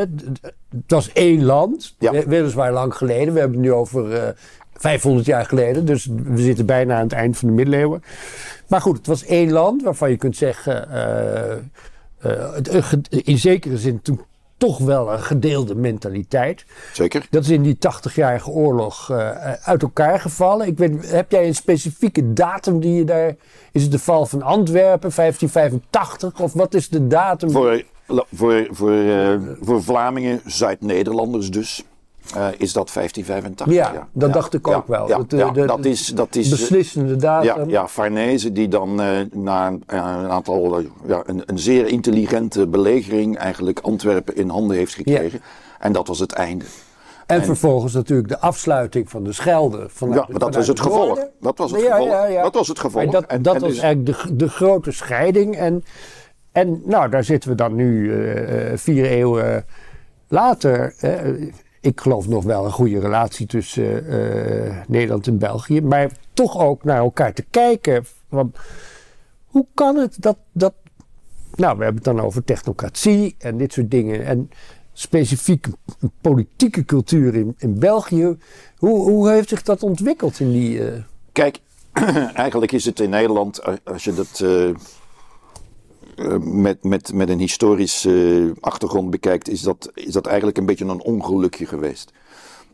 Speaker 1: Het was één land, ja. weliswaar lang geleden. We hebben het nu over 500 jaar geleden. Dus we zitten bijna aan het eind van de middeleeuwen. Maar goed, het was één land waarvan je kunt zeggen. In zekere zin toen toch wel een gedeelde mentaliteit.
Speaker 2: Zeker.
Speaker 1: Dat is in die 80-jarige oorlog uh, uit elkaar gevallen. Ik weet, heb jij een specifieke datum die je daar. Is het de val van Antwerpen, 1585? Of wat is de datum?
Speaker 2: Voor, voor, voor, uh, voor Vlamingen, Zuid-Nederlanders dus. Uh, is dat 1585?
Speaker 1: Ja, ja. dat dacht ik ook wel.
Speaker 2: Ja, de, de, dat is, dat is
Speaker 1: beslissende datum.
Speaker 2: Ja, Farnese die dan uh, na een, een aantal, ja, een, een, zeer intelligente belegering eigenlijk Antwerpen in handen heeft gekregen. En dat was het einde.
Speaker 1: En, en, vervolgens natuurlijk de afsluiting van de Schelde.
Speaker 2: Vanuit, ja, maar dat was het gevolg. Dat was het gevolg. Dat was het gevolg.
Speaker 1: En dat, en, dat was dus, eigenlijk de, de grote scheiding. En, en nou, daar zitten we dan nu vier eeuwen later ik geloof nog wel een goede relatie tussen uh, Nederland en België. Maar toch ook naar elkaar te kijken. Want hoe kan het dat, dat. Nou, we hebben het dan over technocratie en dit soort dingen. En specifiek een politieke cultuur in, in België. Hoe, hoe heeft zich dat ontwikkeld in die. Uh...
Speaker 2: Kijk, eigenlijk is het in Nederland, als je dat. Eh, met, met, met een historische uh, achtergrond bekijkt, is dat, is dat eigenlijk een beetje een ongelukje geweest.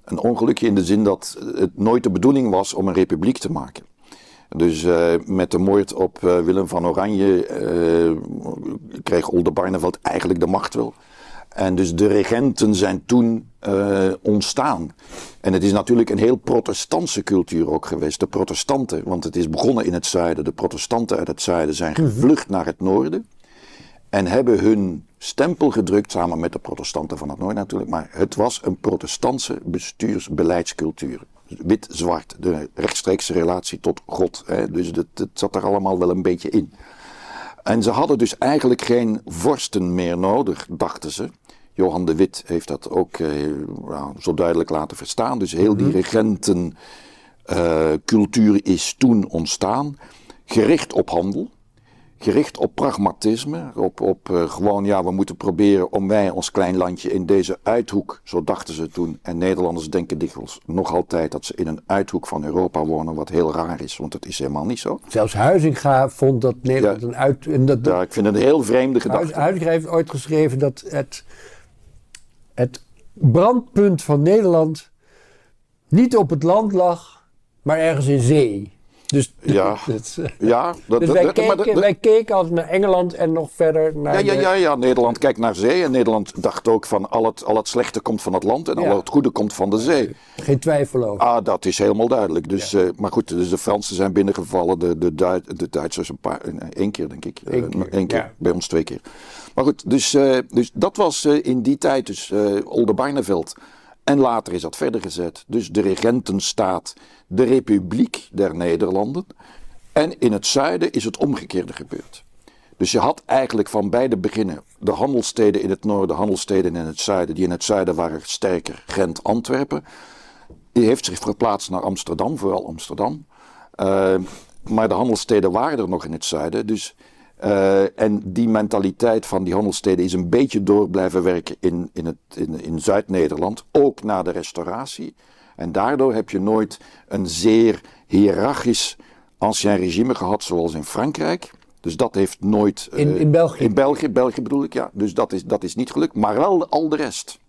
Speaker 2: Een ongelukje in de zin dat het nooit de bedoeling was om een republiek te maken. Dus uh, met de moord op Willem van Oranje kreeg Oldenbarneveld eigenlijk de macht wel. En dus de regenten zijn toen uh, ontstaan. En het is natuurlijk een heel protestantse cultuur ook geweest. De protestanten, want het is begonnen in het zuiden. De protestanten uit het zuiden zijn gevlucht naar het noorden. En hebben hun stempel gedrukt, samen met de protestanten van het noorden natuurlijk. Maar het was een protestantse bestuursbeleidscultuur. Wit-zwart, de rechtstreekse relatie tot God. Hè. Dus het, zat er allemaal wel een beetje in. En ze hadden dus eigenlijk geen vorsten meer nodig, dachten ze. Johan de Wit heeft dat ook eh, zo duidelijk laten verstaan. Dus heel die mhm. regentencultuur uh, is toen ontstaan, gericht op handel gericht op pragmatisme. Op, op uh, gewoon, ja, we moeten proberen om wij, ons klein landje, in deze uithoek, zo dachten ze toen. En Nederlanders denken dikwijls nog altijd dat ze in een uithoek van Europa wonen, wat heel raar is, want dat is helemaal niet zo.
Speaker 1: Zelfs Huizinga vond dat Nederland een uit. En dat,
Speaker 2: ja, ik vind het een heel vreemde gedachte.
Speaker 1: Huizinga heeft ooit geschreven dat het, het brandpunt van Nederland niet op het land lag, maar ergens in zee. Dus,
Speaker 2: ja, ja dat,
Speaker 1: dus wij, keken, wij keken altijd naar Engeland en nog verder naar.
Speaker 2: Ja, ja, ja, ja, Nederland kijkt naar zee. En Nederland dacht ook van al het, al het slechte komt van het land en al het goede komt van de zee.
Speaker 1: Geen twijfel over.
Speaker 2: Ah, dat is helemaal duidelijk. Dus, ja. uh, maar goed, dus de Fransen zijn binnengevallen, de, de, Duit, de Duitsers een paar, één keer denk ik. Eén keer, Eén keer bij ons twee keer. Maar goed, dus, uh, dus dat was uh, in die tijd, dus Oldenbarneveld. En later is dat verder gezet. Dus de regentenstaat, de Republiek der Nederlanden. En in het zuiden is het omgekeerde gebeurd. Dus je had eigenlijk van beide beginnen de handelssteden in het noorden, handelssteden in het zuiden. Die in het zuiden waren sterker, Gent, Antwerpen. Die heeft zich verplaatst naar Amsterdam, vooral Amsterdam. Uh, maar de handelssteden waren er nog in het zuiden. Dus uh, en die mentaliteit van die handelssteden is een beetje door blijven werken in, in, het, in, in Zuid-Nederland, ook na de restauratie. En daardoor heb je nooit een zeer hiërarchisch ancien regime gehad zoals in Frankrijk. Dus dat heeft nooit.
Speaker 1: Uh, in, in België?
Speaker 2: In België, België bedoel ik, ja. Dus dat is, dat is niet gelukt. Maar wel al de rest.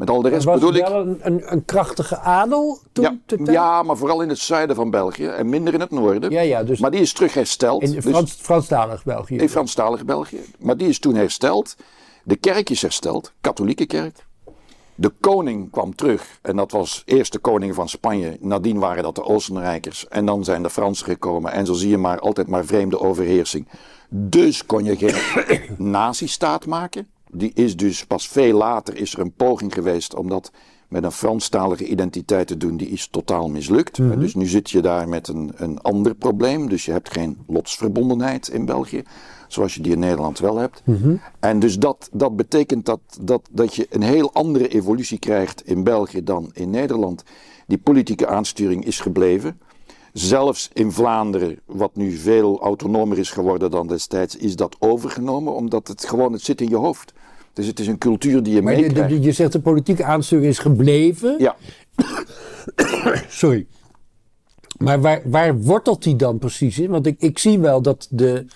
Speaker 2: Met al de rest bedoel ik.
Speaker 1: Wel een, een, krachtige adel toen?
Speaker 2: Ja, ja, maar vooral in het zuiden van België en minder in het noorden.
Speaker 1: Ja, ja, dus
Speaker 2: maar die is terug hersteld.
Speaker 1: In Frans, dus, Franstalig België.
Speaker 2: In Franstalig België. Maar die is toen hersteld. De kerk is hersteld, katholieke kerk. De koning kwam terug en dat was eerst de koning van Spanje. Nadien waren dat de Oostenrijkers en dan zijn de Fransen gekomen. En zo zie je maar altijd maar vreemde overheersing. Dus kon je geen nazistaat maken. Die is dus pas veel later is er een poging geweest om dat met een Franstalige identiteit te doen, die is totaal mislukt. Dus nu zit je daar met een, een ander probleem. Dus je hebt geen lotsverbondenheid in België, zoals je die in Nederland wel hebt. En dus dat, dat betekent dat, dat, dat je een heel andere evolutie krijgt in België dan in Nederland. Die politieke aansturing is gebleven. Zelfs in Vlaanderen, wat nu veel autonomer is geworden dan destijds, is dat overgenomen, omdat het gewoon, het zit in je hoofd. Dus het is een cultuur die je
Speaker 1: Maar je,
Speaker 2: meekrijgt.
Speaker 1: je- je zegt de politieke aansturing is gebleven.
Speaker 2: Ja,
Speaker 1: Sorry. Maar waar, waar wortelt die dan precies in? Want ik, ik zie wel dat de,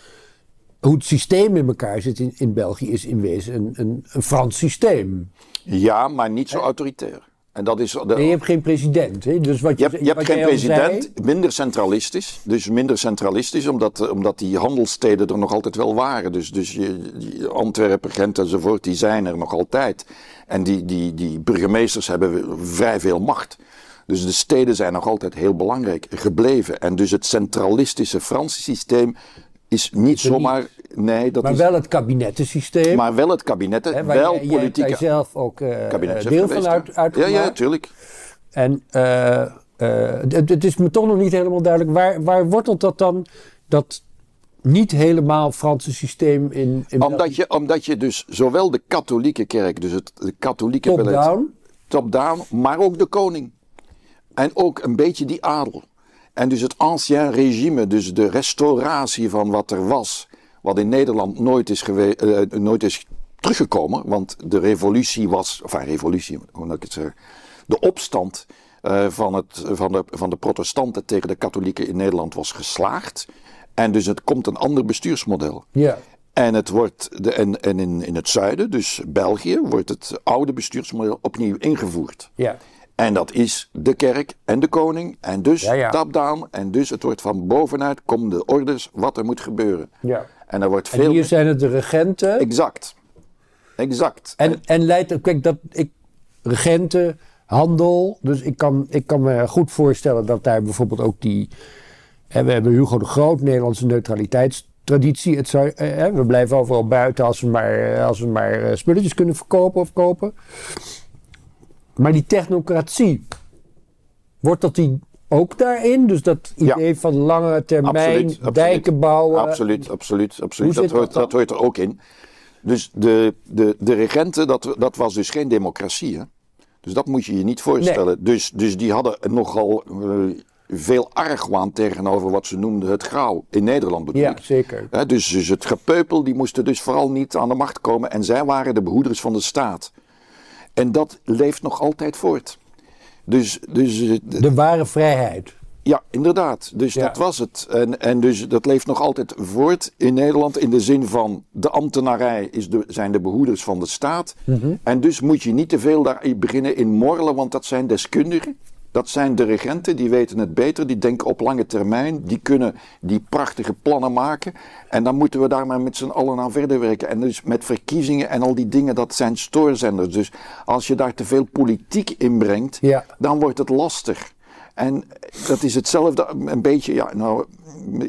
Speaker 1: hoe het systeem in elkaar zit in, in België is in wezen een, een, een Frans systeem.
Speaker 2: ja, maar niet zo autoritair. En dat is de,
Speaker 1: je hebt geen president. Hè? Dus wat
Speaker 2: Je hebt, je hebt geen president,
Speaker 1: zei-
Speaker 2: minder centralistisch. Dus minder centralistisch, omdat, eh, omdat die handelssteden er nog altijd wel waren. Dus, dus je, Antwerpen, Gent enzovoort, die zijn er nog altijd. En die, die, die burgemeesters hebben vrij veel macht. Dus de steden zijn nog altijd heel belangrijk gebleven. En dus het centralistische Franse systeem is niet zomaar. Nee, dat
Speaker 1: maar
Speaker 2: is.
Speaker 1: wel het kabinettensysteem.
Speaker 2: maar wel het kabinet,
Speaker 1: hè, waar
Speaker 2: wel
Speaker 1: jij,
Speaker 2: politieke.
Speaker 1: jij zelf ook eh, deel van uit?
Speaker 2: Ja, ja, tuurlijk.
Speaker 1: En eh, eh, het, het is me toch nog niet helemaal duidelijk. Waar, waar wortelt dat dan, dat niet helemaal Franse systeem in, in
Speaker 2: Omdat je, omdat je dus zowel de katholieke kerk, dus het de katholieke beleid,
Speaker 1: top-down?
Speaker 2: top-down, maar ook de koning. En ook een beetje die adel. En dus het ancien regime, dus de restauratie van wat er was, wat in Nederland nooit is, eh, nooit is teruggekomen. Want de revolutie was, of een revolutie, hoe moet ik het zeggen, de opstand eh, van, het, van, de, van de protestanten tegen de katholieken in Nederland was geslaagd. En dus het komt een ander bestuursmodel.
Speaker 1: Ja.
Speaker 2: En, het wordt de, en, en in, in het zuiden, dus België, wordt het oude bestuursmodel opnieuw ingevoerd.
Speaker 1: Ja.
Speaker 2: En dat is de kerk en de koning. En dus
Speaker 1: Ja, ja.
Speaker 2: top-down. En dus het wordt van bovenuit, komen de orders wat er moet gebeuren.
Speaker 1: ja.
Speaker 2: En er wordt
Speaker 1: En
Speaker 2: veel...
Speaker 1: hier zijn het de regenten.
Speaker 2: Exact. Exact.
Speaker 1: En, en leidt, kijk, dat ik, regenten, handel. Dus ik kan, ik kan me goed voorstellen dat daar bijvoorbeeld ook die. Hè, we hebben Hugo de Groot, Nederlandse neutraliteitstraditie. Het zou, hè, we blijven overal buiten als we maar, als we maar eh, spulletjes kunnen verkopen of kopen. Maar die technocratie, wordt dat die ook daarin? Dus dat
Speaker 2: Ja.
Speaker 1: idee van lange termijn,
Speaker 2: Absoluut, absoluut.
Speaker 1: dijken bouwen.
Speaker 2: Absoluut, absoluut, absoluut. Dat hoort,
Speaker 1: dat
Speaker 2: hoort er ook in. Dus de, de, de regenten, dat, dat was dus geen democratie. Hè? Dus dat moet je je niet voorstellen. Dus, dus die hadden nogal eh, veel argwaan tegenover wat ze noemden het grauw. In Nederland bedoel
Speaker 1: Ja, zeker.
Speaker 2: Hè, dus, dus het gepeupel, die moesten dus vooral niet aan de macht komen. En zij waren de behoeders van de staat. En dat leeft nog altijd voort. Dus, dus eh,
Speaker 1: De ware vrijheid.
Speaker 2: ja, inderdaad. Dus
Speaker 1: Ja.
Speaker 2: dat was het. En, en dus dat leeft nog altijd voort in Nederland in de zin van de ambtenarij is de, zijn de behoeders van de staat.
Speaker 1: Mhm.
Speaker 2: En dus moet je niet te veel daar beginnen in morrelen, want dat zijn deskundigen. Dat zijn de regenten, die weten het beter, die denken op lange termijn, die kunnen die prachtige plannen maken. En dan moeten we daar maar met z'n allen aan verder werken. En dus met verkiezingen en al die dingen, dat zijn stoorzenders. Dus als je daar te veel politiek in brengt,
Speaker 1: Ja.
Speaker 2: dan wordt het lastig. En dat is hetzelfde, een beetje, ja, nou,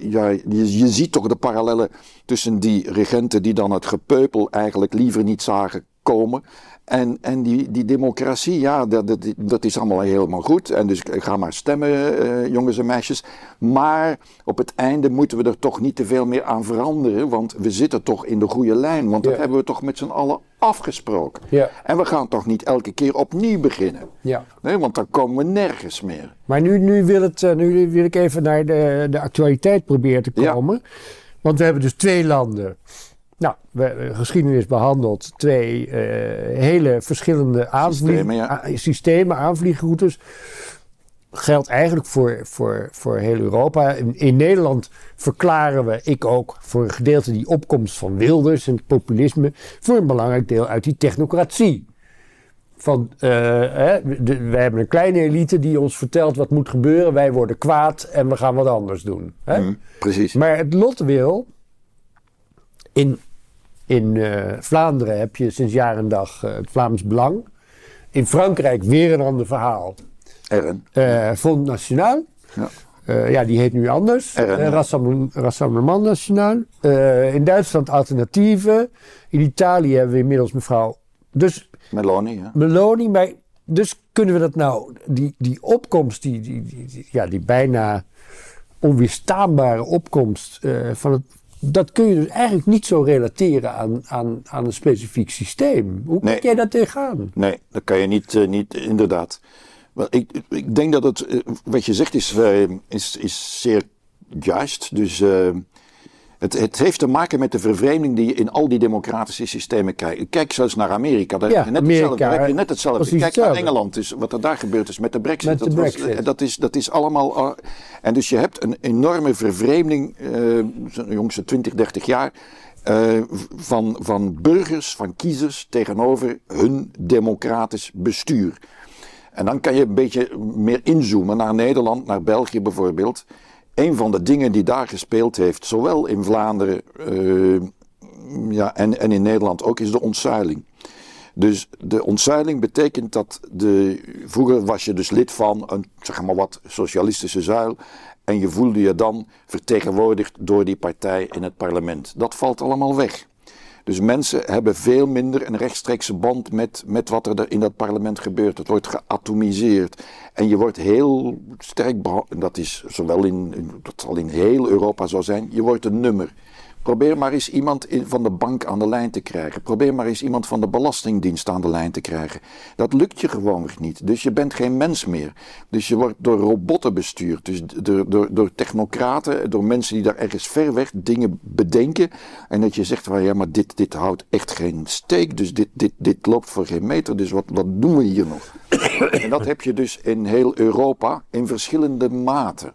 Speaker 2: ja, je, je ziet toch de parallellen tussen die regenten die dan het gepeupel eigenlijk liever niet zagen komen. En, en die, die democratie, ja, dat, dat, dat is allemaal helemaal goed. En dus ga maar stemmen, eh, jongens en meisjes. Maar op het einde moeten we er toch niet te veel meer aan veranderen. Want we zitten toch in de goede lijn. Want dat
Speaker 1: Ja.
Speaker 2: hebben we toch met z'n allen afgesproken.
Speaker 1: Ja.
Speaker 2: En we gaan toch niet elke keer opnieuw beginnen.
Speaker 1: Ja.
Speaker 2: Nee, want dan komen we nergens meer.
Speaker 1: Maar nu, nu, wil het, eh, nu wil ik even naar de, de actualiteit proberen te
Speaker 2: Ja.
Speaker 1: komen. Want we hebben dus twee landen. Nou, we hebben geschiedenis behandeld. Twee eh, hele verschillende aanvlieg-
Speaker 2: Systemen, ja.
Speaker 1: a- systemen, aanvliegroutes. Geldt eigenlijk voor, voor, voor heel Europa. In, in Nederland verklaren we, ik ook, voor een gedeelte die opkomst van Wilders en het populisme. voor een belangrijk deel uit die technocratie. Van, eh, hè, de, wij hebben een kleine elite die ons vertelt wat moet gebeuren. Wij worden kwaad en we gaan wat anders doen. Hè?
Speaker 2: Hm, precies.
Speaker 1: Maar het lot wil. In, in eh, Vlaanderen heb je sinds jaar en dag eh, het Vlaams Belang. In Frankrijk weer een ander verhaal.
Speaker 2: Ern.
Speaker 1: Eh Front National.
Speaker 2: Ja.
Speaker 1: Ja, die heet nu anders.
Speaker 2: RN.
Speaker 1: Eh, Rassemblement, National. In Duitsland alternatieven. In Italië hebben we inmiddels mevrouw. Dus
Speaker 2: Meloni.
Speaker 1: Meloni, maar dus kunnen we dat nou, die, die opkomst, die, die, die, ja, die bijna onweerstaanbare opkomst uh, van het. Dat kun je dus eigenlijk niet zo relateren aan, aan, aan een specifiek systeem. Hoe nee. kijk jij dat tegenaan?
Speaker 2: Nee, dat kan je niet, uh, niet inderdaad. Wel, ik, ik denk dat het, uh, wat je zegt is, is, is zeer juist. Dus het, het, heeft te maken met de vervreemding die je in al die democratische systemen kijkt. Kijk zelfs naar Amerika. Daar, ja, heb, je net Amerika, heb je net hetzelfde. Kijk naar Engeland. Dus wat er daar gebeurd is met de brexit. Met de dat, brexit. Was, dat, is, dat is allemaal... Uh, en dus je hebt een enorme vervreemding, uh, de jongste 20, 30 jaar... Uh, van, van burgers, van kiezers tegenover hun democratisch bestuur. En dan kan je een beetje meer inzoomen naar Nederland, naar België bijvoorbeeld een van de dingen die daar gespeeld heeft, zowel in Vlaanderen uh, ja, en, en in Nederland ook, is de ontzuiling. Dus de ontzuiling betekent dat de, vroeger was je dus lid van een zeg maar wat socialistische zuil en je voelde je dan vertegenwoordigd door die partij in het parlement. Dat valt allemaal weg. Dus mensen hebben veel minder een rechtstreekse band met, met wat er in dat parlement gebeurt. Het wordt geatomiseerd. En je wordt heel sterk, dat is zowel in, dat zal in heel Europa zo zijn, je wordt een nummer. Probeer maar eens iemand van de bank aan de lijn te krijgen. Probeer maar eens iemand van de Belastingdienst aan de lijn te krijgen. Dat lukt je gewoonweg niet. Dus je bent geen mens meer. Dus je wordt door robotten bestuurd. Dus door, door, door technocraten, door mensen die daar ergens ver weg dingen bedenken. En dat je zegt, well, ja, maar dit, dit houdt echt geen steek. Dus dit, dit, dit loopt voor geen meter. Dus wat, wat doen we hier nog? en dat heb je dus in heel Europa in verschillende maten.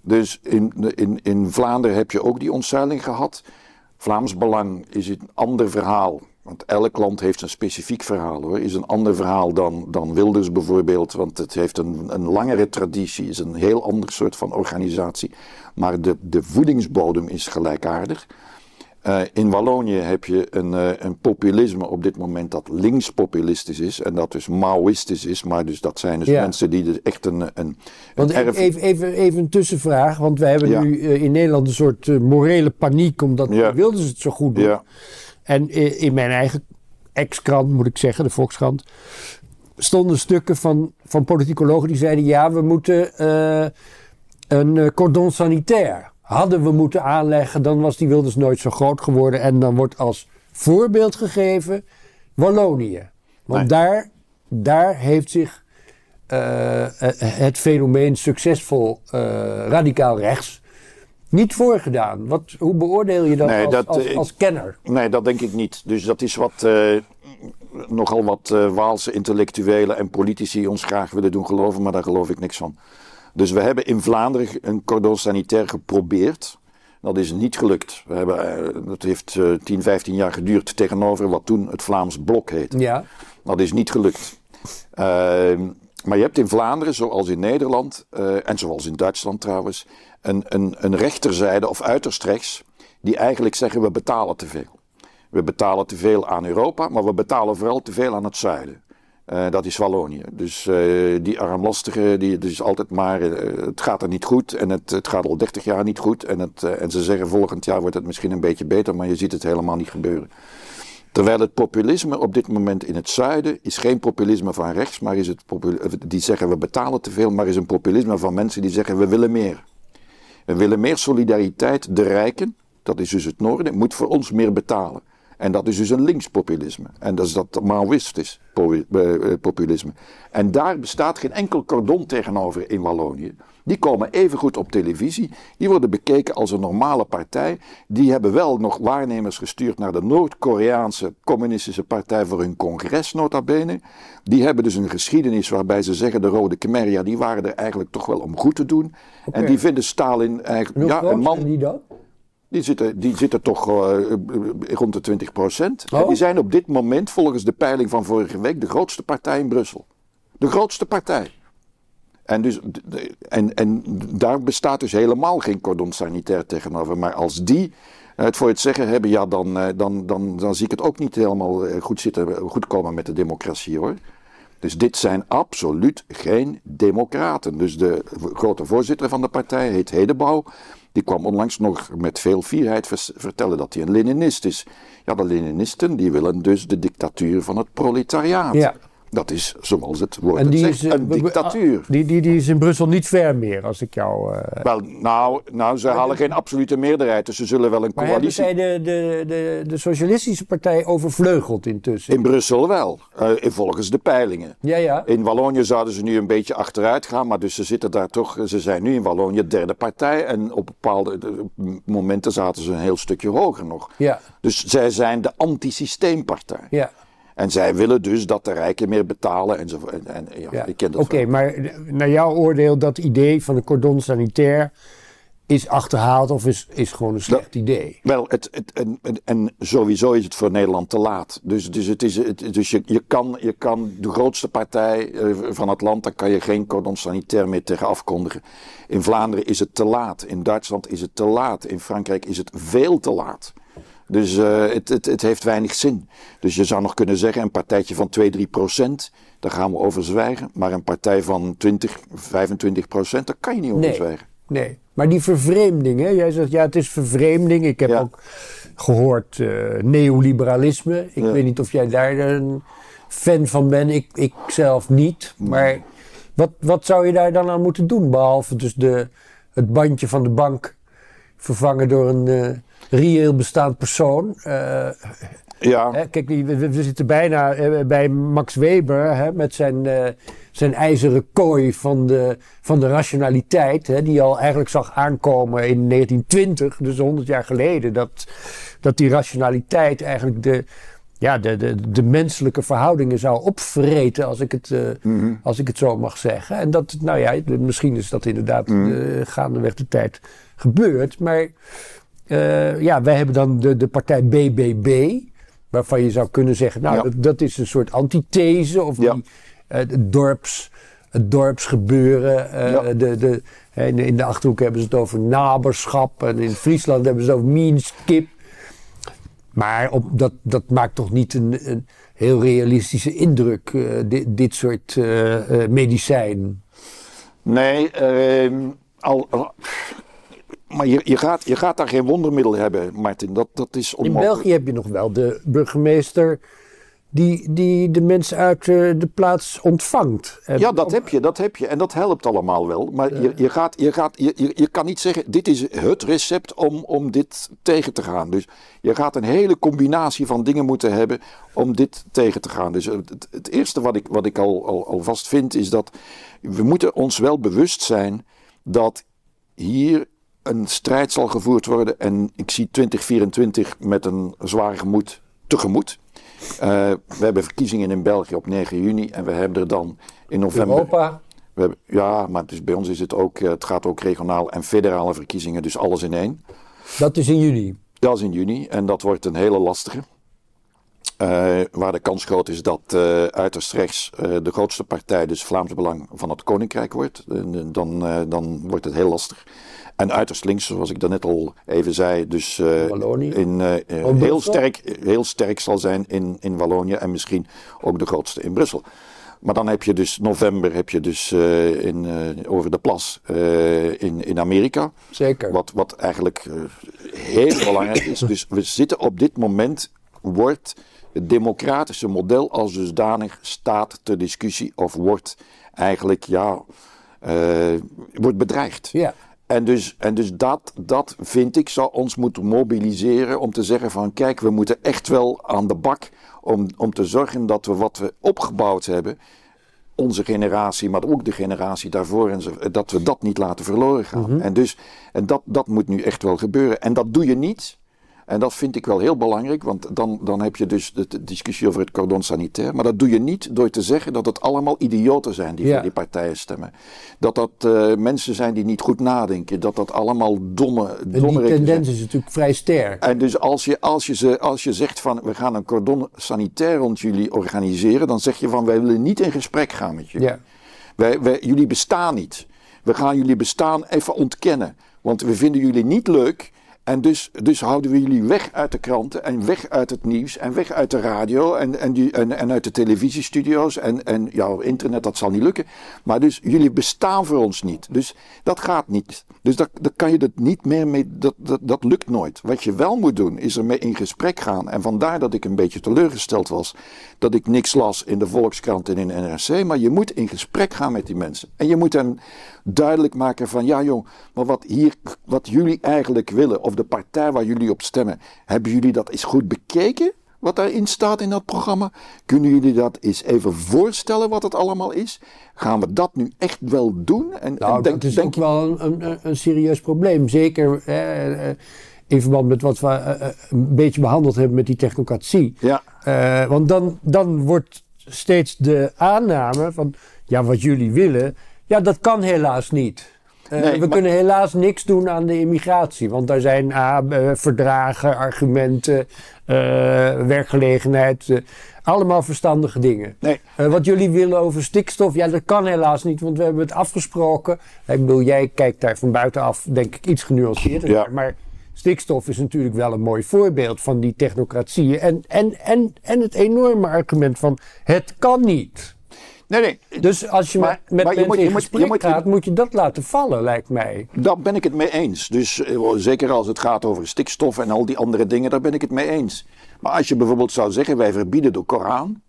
Speaker 2: Dus in, in, in Vlaanderen heb je ook die ontzuiling gehad. Vlaams Belang is een ander verhaal. Want elk land heeft een specifiek verhaal hoor. Is een ander verhaal dan, dan Wilders bijvoorbeeld. Want het heeft een, een langere traditie. Is een heel ander soort van organisatie. Maar de, de voedingsbodem is gelijkaardig. Uh, in Wallonië heb je een, uh, een, populisme op dit moment dat linkspopulistisch is en dat dus Maoïstisch is, maar dus dat zijn dus mensen die dus echt een, een,
Speaker 1: want erf... even, even, even een tussenvraag, want wij hebben nu uh, in Nederland een soort morele paniek omdat ja. Wilders het zo goed doen. En in mijn eigen ex-krant, moet ik zeggen, de Volkskrant, stonden stukken van, van politicologen die zeiden ja, we moeten een cordon sanitaire hadden we moeten aanleggen, dan was die Wilders nooit zo groot geworden. En dan wordt als voorbeeld gegeven Wallonië. Want daar, daar heeft zich uh, het fenomeen succesvol uh, radicaal rechts niet voorgedaan. Wat, hoe beoordeel je dat, nee, als, dat als, als, kenner?
Speaker 2: Nee, dat denk ik niet. Dus dat is wat nogal wat Waalse intellectuelen en politici ons graag willen doen geloven, maar daar geloof ik niks van. Dus we hebben in Vlaanderen een cordon sanitair geprobeerd. Dat is niet gelukt. We hebben, eh, dat heeft 10, eh, 15 jaar geduurd tegenover wat toen het Vlaams Blok heette. Ja. Dat is niet gelukt. Uh, maar je hebt in Vlaanderen, zoals in Nederland uh, en zoals in Duitsland trouwens, een, een, een rechterzijde of uiterst rechts, die eigenlijk zeggen we betalen te veel. We betalen te veel aan Europa, maar we betalen vooral te veel aan het zuiden. Uh, dat is Wallonië. Dus uh, die armlastige, die, dus altijd maar, uh, het gaat er niet goed en het, het gaat al 30 jaar niet goed. En, het, en ze zeggen volgend jaar wordt het misschien een beetje beter, maar je ziet het helemaal niet gebeuren. Terwijl het populisme op dit moment in het zuiden is geen populisme van rechts, maar is het die zeggen we betalen te veel, maar is een populisme van mensen die zeggen we willen meer. We willen meer solidariteit. De rijken, dat is dus het noorden, moet voor ons meer betalen. En dat is dus een linkspopulisme. En dat is dat Maoïstisch eh, populisme. En daar bestaat geen enkel cordon tegenover in Wallonië. Die komen even goed op televisie. Die worden bekeken als een normale partij. Die hebben wel nog waarnemers gestuurd naar de Noord-Koreaanse communistische partij voor hun congres, nota bene. Die hebben dus een geschiedenis waarbij ze zeggen: de Rode Khmer, ja, die waren er eigenlijk toch wel om goed te doen. En die vinden Stalin eigenlijk.
Speaker 1: ja, een man. Die dat?
Speaker 2: Die zitten, die zitten toch uh, rond de 20 procent. Oh. Die zijn op dit moment, volgens de peiling van vorige week, de grootste partij in Brussel. De grootste partij. En, dus, en, en daar bestaat dus helemaal geen cordon sanitair tegenover. Maar als die het voor het zeggen hebben, ja, dan, dan, dan, dan zie ik het ook niet helemaal goed, zitten, goed komen met de democratie hoor. Dus dit zijn absoluut geen democraten. Dus de grote voorzitter van de partij heet Hedebouw. Die kwam onlangs nog met veel fierheid vertellen dat hij een Leninist is. Ja, de Leninisten die willen dus de dictatuur van het proletariaat. Ja. Dat is, zoals het woord
Speaker 1: En
Speaker 2: het zegt,
Speaker 1: is, eh,
Speaker 2: een dictatuur.
Speaker 1: Die, die, die is in Brussel niet ver meer, als ik jou... eh,
Speaker 2: Wel, nou, nou, ze halen geen absolute meerderheid, dus ze zullen wel een
Speaker 1: maar hebben
Speaker 2: coalitie...
Speaker 1: zij de, de, de, de Socialistische Partij overvleugeld intussen?
Speaker 2: In Brussel wel, eh, volgens de peilingen.
Speaker 1: Ja, ja.
Speaker 2: In Wallonië zouden ze nu een beetje achteruit gaan, maar dus ze zitten daar toch, ze zijn nu in Wallonië derde partij en op bepaalde momenten zaten ze een heel stukje hoger nog.
Speaker 1: Ja,
Speaker 2: Dus zij zijn de antisysteempartij.
Speaker 1: ja.
Speaker 2: En zij willen dus dat de rijken meer betalen enzovoort. En, en, ja,
Speaker 1: ja.
Speaker 2: ik ken dat
Speaker 1: Oké, maar naar jouw oordeel, dat idee van een cordon sanitair is achterhaald of is, is gewoon een slecht idee?
Speaker 2: Wel, het, het, en, en- en sowieso is het voor Nederland te laat. Dus, dus, het is, het, dus je, je, kan, je kan de grootste partij eh, van het land, daar kan je geen cordon sanitair meer tegen afkondigen. In Vlaanderen is het te laat. In Duitsland is het te laat. In Frankrijk is het veel te laat. Dus eh, het, het, het heeft weinig zin. Dus je zou nog kunnen zeggen, een partijtje van 2, 3 procent, daar gaan we over zwijgen. Maar een partij van 20, 25 procent, daar kan je niet over
Speaker 1: Nee.
Speaker 2: zwijgen.
Speaker 1: Nee, maar die vervreemding, hè? jij zegt ja, het is vervreemding. Ik heb
Speaker 2: Ja.
Speaker 1: ook gehoord eh, neoliberalisme. Ik
Speaker 2: Ja.
Speaker 1: weet niet of jij daar een fan van bent. Ik, ik zelf niet. Maar wat, wat zou je daar dan aan moeten doen? Behalve dus de, het bandje van de bank vervangen door een eh, reëel bestaand persoon. Eh,
Speaker 2: Ja,
Speaker 1: Hè, kijk, we, zitten bijna eh, bij Max Weber hè, met zijn, eh, zijn ijzeren kooi van de, van de rationaliteit. Hè, die al eigenlijk zag aankomen in 1920, dus 100 jaar geleden. Dat, dat die rationaliteit eigenlijk de, ja, de, de, de menselijke verhoudingen zou opvreten, als ik, het,
Speaker 2: Mhm.
Speaker 1: als ik het zo mag zeggen. En dat, nou ja, misschien is dat inderdaad eh, gaandeweg de tijd gebeurd. Maar eh, ja, wij hebben dan de, de partij BBB. Waarvan je zou kunnen zeggen, nou,
Speaker 2: Ja.
Speaker 1: dat, dat is een soort antithese. Of
Speaker 2: Ja.
Speaker 1: die, eh, het, dorps, het dorpsgebeuren. eh,
Speaker 2: Ja.
Speaker 1: de, de, in, de, in de Achterhoek hebben ze het over naberschap. En in Friesland hebben ze het over Minskip. Maar op, dat, dat maakt toch niet een, een heel realistische indruk, dit, dit soort eh, eh, medicijn.
Speaker 2: Nee, ehm, al, al- maar je, je, gaat, je gaat daar geen wondermiddel hebben, Martin. Dat, dat is
Speaker 1: In
Speaker 2: onmogelijk.
Speaker 1: België heb je nog wel de burgemeester die, die de mensen uit eh, de plaats ontvangt.
Speaker 2: Ja, dat heb je, dat heb je. En dat helpt allemaal wel. Maar je, je, gaat, je, gaat, je, je, kan niet zeggen, dit is het recept om, om dit tegen te gaan. Dus je gaat een hele combinatie van dingen moeten hebben om dit tegen te gaan. Dus het eerste wat ik, wat ik al, al, al vast vind, is dat we moeten ons wel bewust zijn dat hier een strijd zal gevoerd worden. En ik zie 2024 met een zwaar gemoed tegemoet. Eh, we hebben verkiezingen in België op 9 juni en we hebben er dan in november.
Speaker 1: Europa.
Speaker 2: We hebben, ja, maar dus bij ons is het ook, eh, het gaat ook regionaal en federale verkiezingen, dus alles in één.
Speaker 1: Dat is in juni.
Speaker 2: Dat is in juni en dat wordt een hele lastige. Eh, waar de kans groot is dat uiterst rechts de grootste partij, dus Vlaams Belang, van het Koninkrijk wordt. Dan, dan wordt het heel lastig. En uiterst links, zoals ik daarnet al even zei, dus eh, in, eh, eh, heel, sterk, heel sterk zal zijn in, in Wallonië en misschien ook de grootste in Brussel. Maar dan heb je dus november heb je dus in, eh, over de plas in, in Amerika.
Speaker 1: Zeker.
Speaker 2: Wat, wat eigenlijk heel belangrijk is. Dus we zitten op dit moment, wordt het democratische model als dusdanig staat ter discussie of wordt eigenlijk, ja, wordt bedreigd.
Speaker 1: Ja.
Speaker 2: En dus, en dus dat, dat vind ik zou ons moeten mobiliseren om te zeggen van kijk, we moeten echt wel aan de bak om, om te zorgen dat we wat we opgebouwd hebben, onze generatie, maar ook de generatie daarvoor, en zo, dat we dat niet laten verloren gaan. En, dus, en dat, dat moet nu echt wel gebeuren. En dat doe je niet. En dat vind ik wel heel belangrijk, want dan, dan heb je dus de, de discussie over het cordon sanitair. Maar dat doe je niet door te zeggen dat het allemaal idioten zijn die
Speaker 1: Ja.
Speaker 2: voor die partijen stemmen. Dat dat eh, mensen zijn die niet goed nadenken. Dat dat allemaal domme,
Speaker 1: En die
Speaker 2: domme
Speaker 1: tendens is natuurlijk vrij sterk.
Speaker 2: en dus als je, als, je ze, als je zegt van we gaan een cordon sanitair rond jullie organiseren, dan zeg je van wij willen niet in gesprek gaan met jullie.
Speaker 1: Ja.
Speaker 2: Wij, wij, jullie bestaan niet. We gaan jullie bestaan even ontkennen. Want we vinden jullie niet leuk. En dus, dus houden we jullie weg uit de kranten en weg uit het nieuws en weg uit de radio en, en, die, en, en uit de televisiestudio's en, en ja, internet, dat zal niet lukken. Maar dus jullie bestaan voor ons niet. Dus dat gaat niet. Dus daar, daar kan je het niet meer mee, dat, dat, dat lukt nooit. Wat je wel moet doen, is ermee in gesprek gaan. En vandaar dat ik een beetje teleurgesteld was dat ik niks las in de Volkskrant en in de NRC. Maar je moet in gesprek gaan met die mensen. En je moet hen duidelijk maken van ja jong, maar wat, hier, wat jullie eigenlijk willen, of de partij waar jullie op stemmen, hebben jullie dat eens goed bekeken? Wat daarin staat in dat programma? Kunnen jullie dat eens even voorstellen wat het allemaal is? Gaan we dat nu echt wel doen?
Speaker 1: En, nou, en denk, dat is denk ook wel een, een, een, serieus probleem. Zeker eh, in verband met wat we uh, een beetje behandeld hebben met die technocratie. Ja. Uh, want dan, dan wordt steeds de aanname van, ja, wat jullie willen, ja, dat kan helaas niet. Uh, we kunnen helaas niks doen aan de immigratie. Want daar zijn ah, verdragen, argumenten, uh, werkgelegenheid. allemaal verstandige dingen. Nee. wat jullie willen over stikstof, ja, dat kan helaas niet. Want we hebben het afgesproken. Ik bedoel, jij kijkt daar van buitenaf, denk ik, iets genuanceerder ja. Maar stikstof is natuurlijk wel een mooi voorbeeld van die technocratie. En, en, en, en het enorme argument van het kan niet. Nee, nee. Dus als je maar, met maar mensen je moet, in gesprek je moet, gaat, moet je dat laten vallen, lijkt mij.
Speaker 2: Daar ben ik het mee eens. Dus eh, zeker als het gaat over stikstof en al die andere dingen, daar ben ik het mee eens. Maar als je bijvoorbeeld zou zeggen, wij verbieden de Koran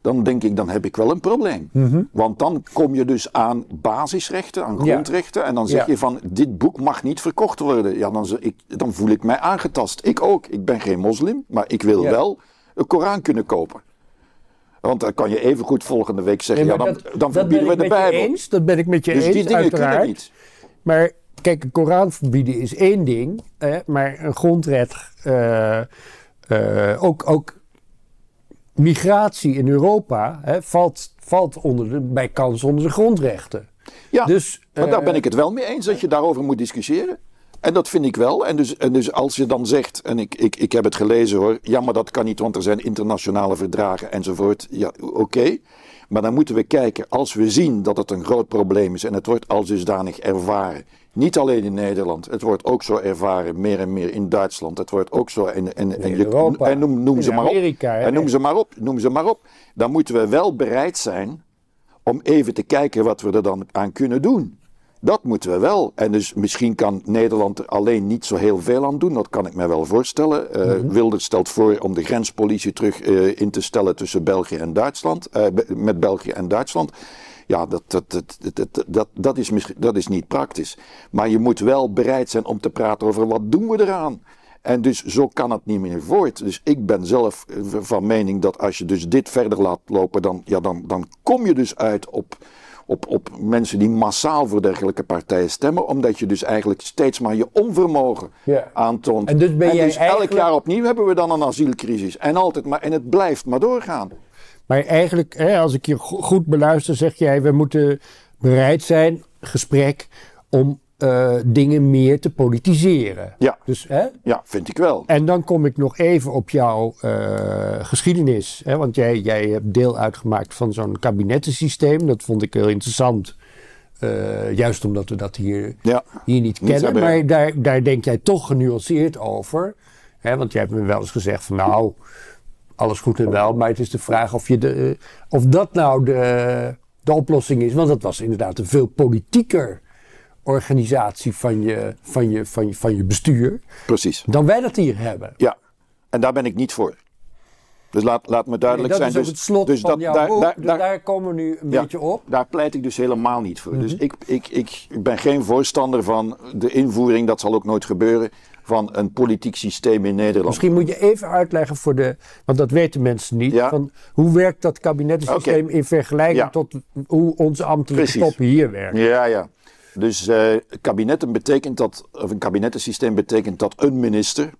Speaker 2: dan denk ik, dan heb ik wel een probleem. Mhm. Want dan kom je dus aan basisrechten, aan grondrechten. En dan zeg je van, dit boek mag niet verkocht worden. Ja, dan, ik, dan voel ik mij aangetast. Ik ook. Ik ben geen moslim, maar ik wil wel een Koran kunnen kopen. Want dan kan je even goed volgende week zeggen, ja, dan, dat, dan verbieden we de Bijbel.
Speaker 1: Eens, dat ben ik met je dus eens, die dingen uiteraard. kunnen niet. Maar kijk, een Koran verbieden is één ding. Hè, maar een grondrecht... Uh, uh, ook, ook migratie in Europa hè, valt, valt onder de, bij kans onder de grondrechten.
Speaker 2: Ja, dus, maar daar ben eh, ik het wel mee eens dat je daarover moet discussiëren. En dat vind ik wel. En dus, en dus als je dan zegt, en ik, ik, ik heb het gelezen hoor, ja, maar dat kan niet, want er zijn internationale verdragen enzovoort. Ja, oké. Maar dan moeten we kijken, als we zien dat het een groot probleem is en het wordt als dusdanig ervaren. Niet alleen in Nederland, het wordt ook zo ervaren meer en meer in Duitsland. Het wordt ook zo in, in,
Speaker 1: Europa,
Speaker 2: en noem, noem ze maar op. En noem ze maar op, noem ze maar op. Dan moeten we wel bereid zijn om even te kijken wat we er dan aan kunnen doen. Dat moeten we wel. En dus misschien kan Nederland er alleen niet zo heel veel aan doen. Dat kan ik me wel voorstellen. Uh, Wilders stelt voor om de grenspolitie terug uh, in te stellen tussen België en Duitsland. Uh, met België en Duitsland. Ja, dat, dat, dat, dat, dat, is dat is niet praktisch. Maar je moet wel bereid zijn om te praten over wat doen we eraan. En dus zo kan het niet meer voort. Dus ik ben zelf van mening dat als je dus dit verder laat lopen, dan, ja, dan, dan kom je dus uit op op, op mensen die massaal voor dergelijke partijen stemmen. Omdat je dus eigenlijk steeds maar je onvermogen aantoont. En dus, ben en dus elk jaar opnieuw hebben we dan een asielcrisis. En altijd maar, en het blijft maar doorgaan.
Speaker 1: Maar eigenlijk, hè, als ik je goed beluister, zeg jij, we moeten bereid zijn, gesprek, om uh, dingen meer te politiseren.
Speaker 2: Ja. Dus, hè? ja, vind ik wel.
Speaker 1: En dan kom ik nog even op jouw uh, geschiedenis. Hè? Want jij, jij hebt deel uitgemaakt van zo'n kabinettensysteem. Dat vond ik heel interessant. Uh, juist omdat we dat hier, ja, hier niet kennen. maar daar, daar denk jij toch genuanceerd over. Hè? Want jij hebt me wel eens gezegd van nou, alles goed en wel. Maar het is de vraag of, je de, of dat nou de, de oplossing is. Want dat was inderdaad een veel politieker organisatie van je, van je, van je, van je bestuur.
Speaker 2: Precies.
Speaker 1: Dan wij dat hier hebben.
Speaker 2: Ja, en daar ben ik niet voor. Dus laat, laat me duidelijk
Speaker 1: zijn.
Speaker 2: Dat
Speaker 1: is dus, het slot dus van dat, jouw daar, boek, daar, dus daar, komen we nu een beetje op.
Speaker 2: Daar pleit ik dus helemaal niet voor. Dus mhm. ik, ik, ik ben geen voorstander van de invoering, dat zal ook nooit gebeuren, van een politiek systeem in Nederland.
Speaker 1: Misschien moet je even uitleggen voor de, want dat weten mensen niet, van hoe werkt dat kabinettensysteem in vergelijking tot hoe onze ambtelijke toppen hier werken.
Speaker 2: Ja, ja. Dus uh, kabinetten betekent dat, of een kabinettensysteem betekent dat een minister,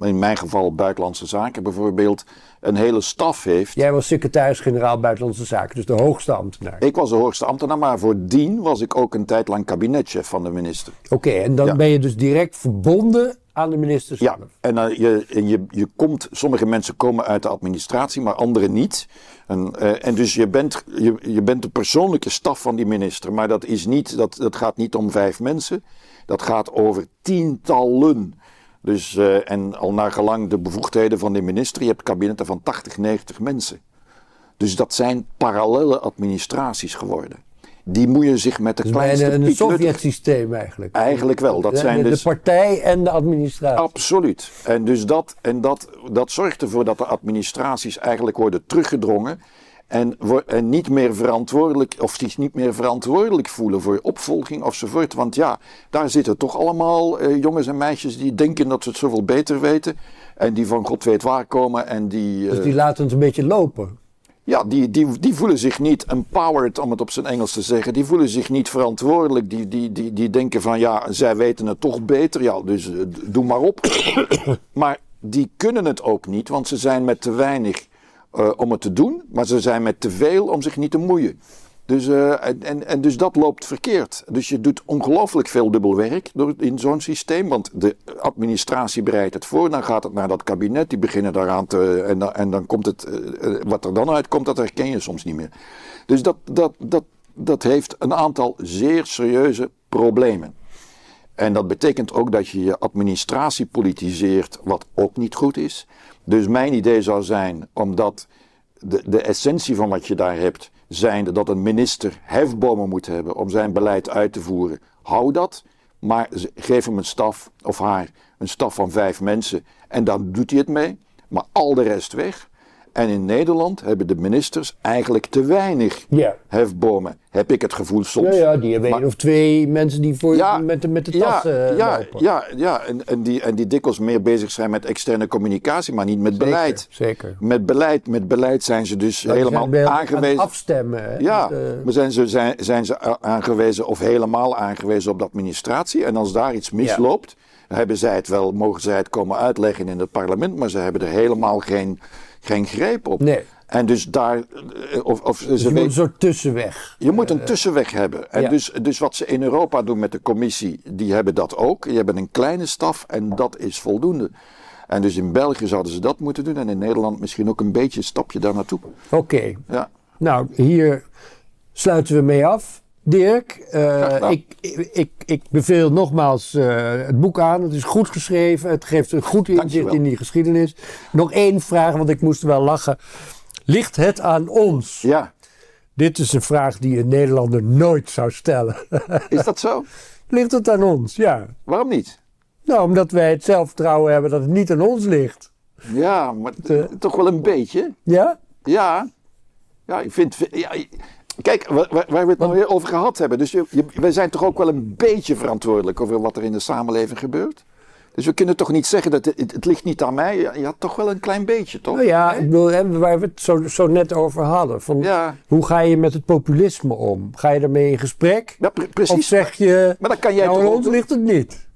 Speaker 2: in mijn geval Buitenlandse Zaken bijvoorbeeld, een hele staf heeft.
Speaker 1: Jij was secretaris-generaal Buitenlandse Zaken, dus de hoogste ambtenaar.
Speaker 2: Ik was de hoogste ambtenaar, maar voordien was ik ook een tijd lang kabinetchef van de minister.
Speaker 1: Oké, en dan ben je dus direct verbonden aan de minister
Speaker 2: zelf. Ja, en, uh, je, en je, je komt, sommige mensen komen uit de administratie, maar anderen niet. En, uh, en dus je bent, je, je bent de persoonlijke staf van die minister. Maar dat, is niet, dat, dat gaat niet om vijf mensen. Dat gaat over tientallen Dus, eh, en al naar gelang de bevoegdheden van de minister, je hebt kabinetten van 80, 90 mensen. Dus dat zijn parallele administraties geworden. Die moeien zich met de
Speaker 1: Dus
Speaker 2: kleinste
Speaker 1: bijna een Sovjet-systeem eigenlijk.
Speaker 2: Eigenlijk wel. Dat
Speaker 1: de,
Speaker 2: zijn
Speaker 1: de
Speaker 2: dus
Speaker 1: partij en de administratie.
Speaker 2: Absoluut. En dus dat, en dat, dat zorgt ervoor dat de administraties eigenlijk worden teruggedrongen. En, niet meer verantwoordelijk, of zich niet meer verantwoordelijk voelen voor opvolging ofzovoort. Want ja, daar zitten toch allemaal eh, jongens en meisjes die denken dat ze het zoveel beter weten. En die van god weet waar komen. En die,
Speaker 1: Dus
Speaker 2: eh,
Speaker 1: die laten het een beetje lopen.
Speaker 2: Ja, die, die, die voelen zich niet empowered, om het op zijn Engels te zeggen. Die voelen zich niet verantwoordelijk. Die, die, die, die denken van ja, zij weten het toch beter. Ja, dus eh, doe maar op. maar die kunnen het ook niet, want ze zijn met te weinig eh, om het te doen. Maar ze zijn met te veel om zich niet te moeien. Dus, eh, en, en, dus dat loopt verkeerd. Dus je doet ongelooflijk veel dubbel werk door, in zo'n systeem. Want de administratie bereidt het voor. Dan gaat het naar dat kabinet. Die beginnen daaraan te. En dan, en dan komt het. eh, eh, wat er dan uitkomt, dat herken je soms niet meer. Dus dat, dat, dat, dat heeft een aantal zeer serieuze problemen. En dat betekent ook dat je je administratie politiseert, wat ook niet goed is. Dus mijn idee zou zijn, omdat de, de essentie van wat je daar hebt, zijnde dat een minister hefbomen moet hebben om zijn beleid uit te voeren, hou dat. Maar geef hem een staf, of haar, een staf van vijf mensen, en dan doet hij het mee. Maar al de rest weg. En in Nederland hebben de ministers eigenlijk te weinig
Speaker 1: Ja.
Speaker 2: hefbomen, heb ik het gevoel soms.
Speaker 1: Ja, ja, die hebben
Speaker 2: Maar-
Speaker 1: één of twee mensen die voor met, de, met de tas
Speaker 2: ja,
Speaker 1: eh,
Speaker 2: ja,
Speaker 1: lopen.
Speaker 2: ja, ja. En, en, die, en die dikwijls meer bezig zijn met externe communicatie, maar niet met
Speaker 1: Zeker,
Speaker 2: beleid.
Speaker 1: Zeker.
Speaker 2: Met beleid, met beleid zijn ze dus
Speaker 1: die
Speaker 2: helemaal
Speaker 1: zijn wel aan
Speaker 2: aangewezen.
Speaker 1: afstemmen. hè.
Speaker 2: Ja,
Speaker 1: eh,
Speaker 2: maar zijn ze, zijn, zijn ze aangewezen of helemaal aangewezen op de administratie. En als daar iets misloopt, hebben zij het wel, mogen zij het komen uitleggen in het parlement, maar ze hebben er helemaal geen, geen greep op.
Speaker 1: Nee.
Speaker 2: En dus daar, eh, of, of ze
Speaker 1: dus je moet een soort tussenweg.
Speaker 2: je moet een tussenweg hebben. En
Speaker 1: ja.
Speaker 2: dus, dus wat ze in Europa doen met de commissie, die hebben dat ook. Die hebben een kleine staf en dat is voldoende. En dus in België zouden ze dat moeten doen. En in Nederland misschien ook een beetje een stapje daar naartoe.
Speaker 1: Oké.
Speaker 2: Ja.
Speaker 1: Nou, hier sluiten we mee af. Dirk, eh, ik, ik, ik beveel nogmaals eh, het boek aan. Het is goed geschreven. Het geeft een goed inzicht
Speaker 2: Dankjewel.
Speaker 1: in die geschiedenis. Nog één vraag, want ik moest wel lachen. Ligt het aan ons?
Speaker 2: ja,
Speaker 1: Dit is een vraag die een Nederlander nooit zou stellen.
Speaker 2: is dat zo?
Speaker 1: ligt het aan ons? Ja.
Speaker 2: Waarom niet?
Speaker 1: Nou, omdat wij het zelfvertrouwen hebben dat het niet aan ons ligt.
Speaker 2: Ja, maar toch wel een beetje.
Speaker 1: Ja?
Speaker 2: Ja. Ja, ik vind... Ja, kijk, waar, we het nou weer over gehad hebben. Dus je, je- wij zijn toch ook wel een beetje verantwoordelijk over wat er in de samenleving gebeurt. Dus we kunnen toch niet zeggen dat het, het, ligt niet aan mij. Ja, ja, toch wel een klein beetje, toch?
Speaker 1: Nou ja, ik bedoel, waar we het zo, zo net over hadden. Van,
Speaker 2: Ja.
Speaker 1: Hoe ga je met het populisme om? Ga je daarmee in gesprek?
Speaker 2: Ja, pre-
Speaker 1: Of
Speaker 2: precies.
Speaker 1: zeg je,
Speaker 2: Maar dan kan jij
Speaker 1: nou,
Speaker 2: toch
Speaker 1: ons ligt het niet?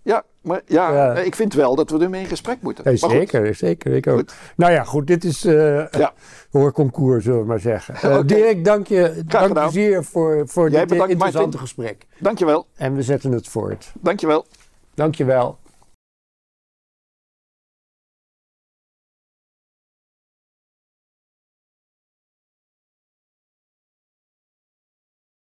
Speaker 2: Maar ja,
Speaker 1: Ja.
Speaker 2: ik vind wel dat we ermee in gesprek moeten.
Speaker 1: Nee, zeker, zeker. Ik ook.
Speaker 2: Goed.
Speaker 1: Nou ja, goed, dit is eh
Speaker 2: Ja.
Speaker 1: hoorconcours, zullen we maar zeggen. Eh,
Speaker 2: Oké.
Speaker 1: Dirk, dank je, dank je zeer voor, voor
Speaker 2: Jij
Speaker 1: dit eh,
Speaker 2: bedankt,
Speaker 1: interessante
Speaker 2: Martin.
Speaker 1: gesprek.
Speaker 2: Dankjewel,
Speaker 1: En we zetten het voort.
Speaker 2: dankjewel.
Speaker 1: Dank je wel.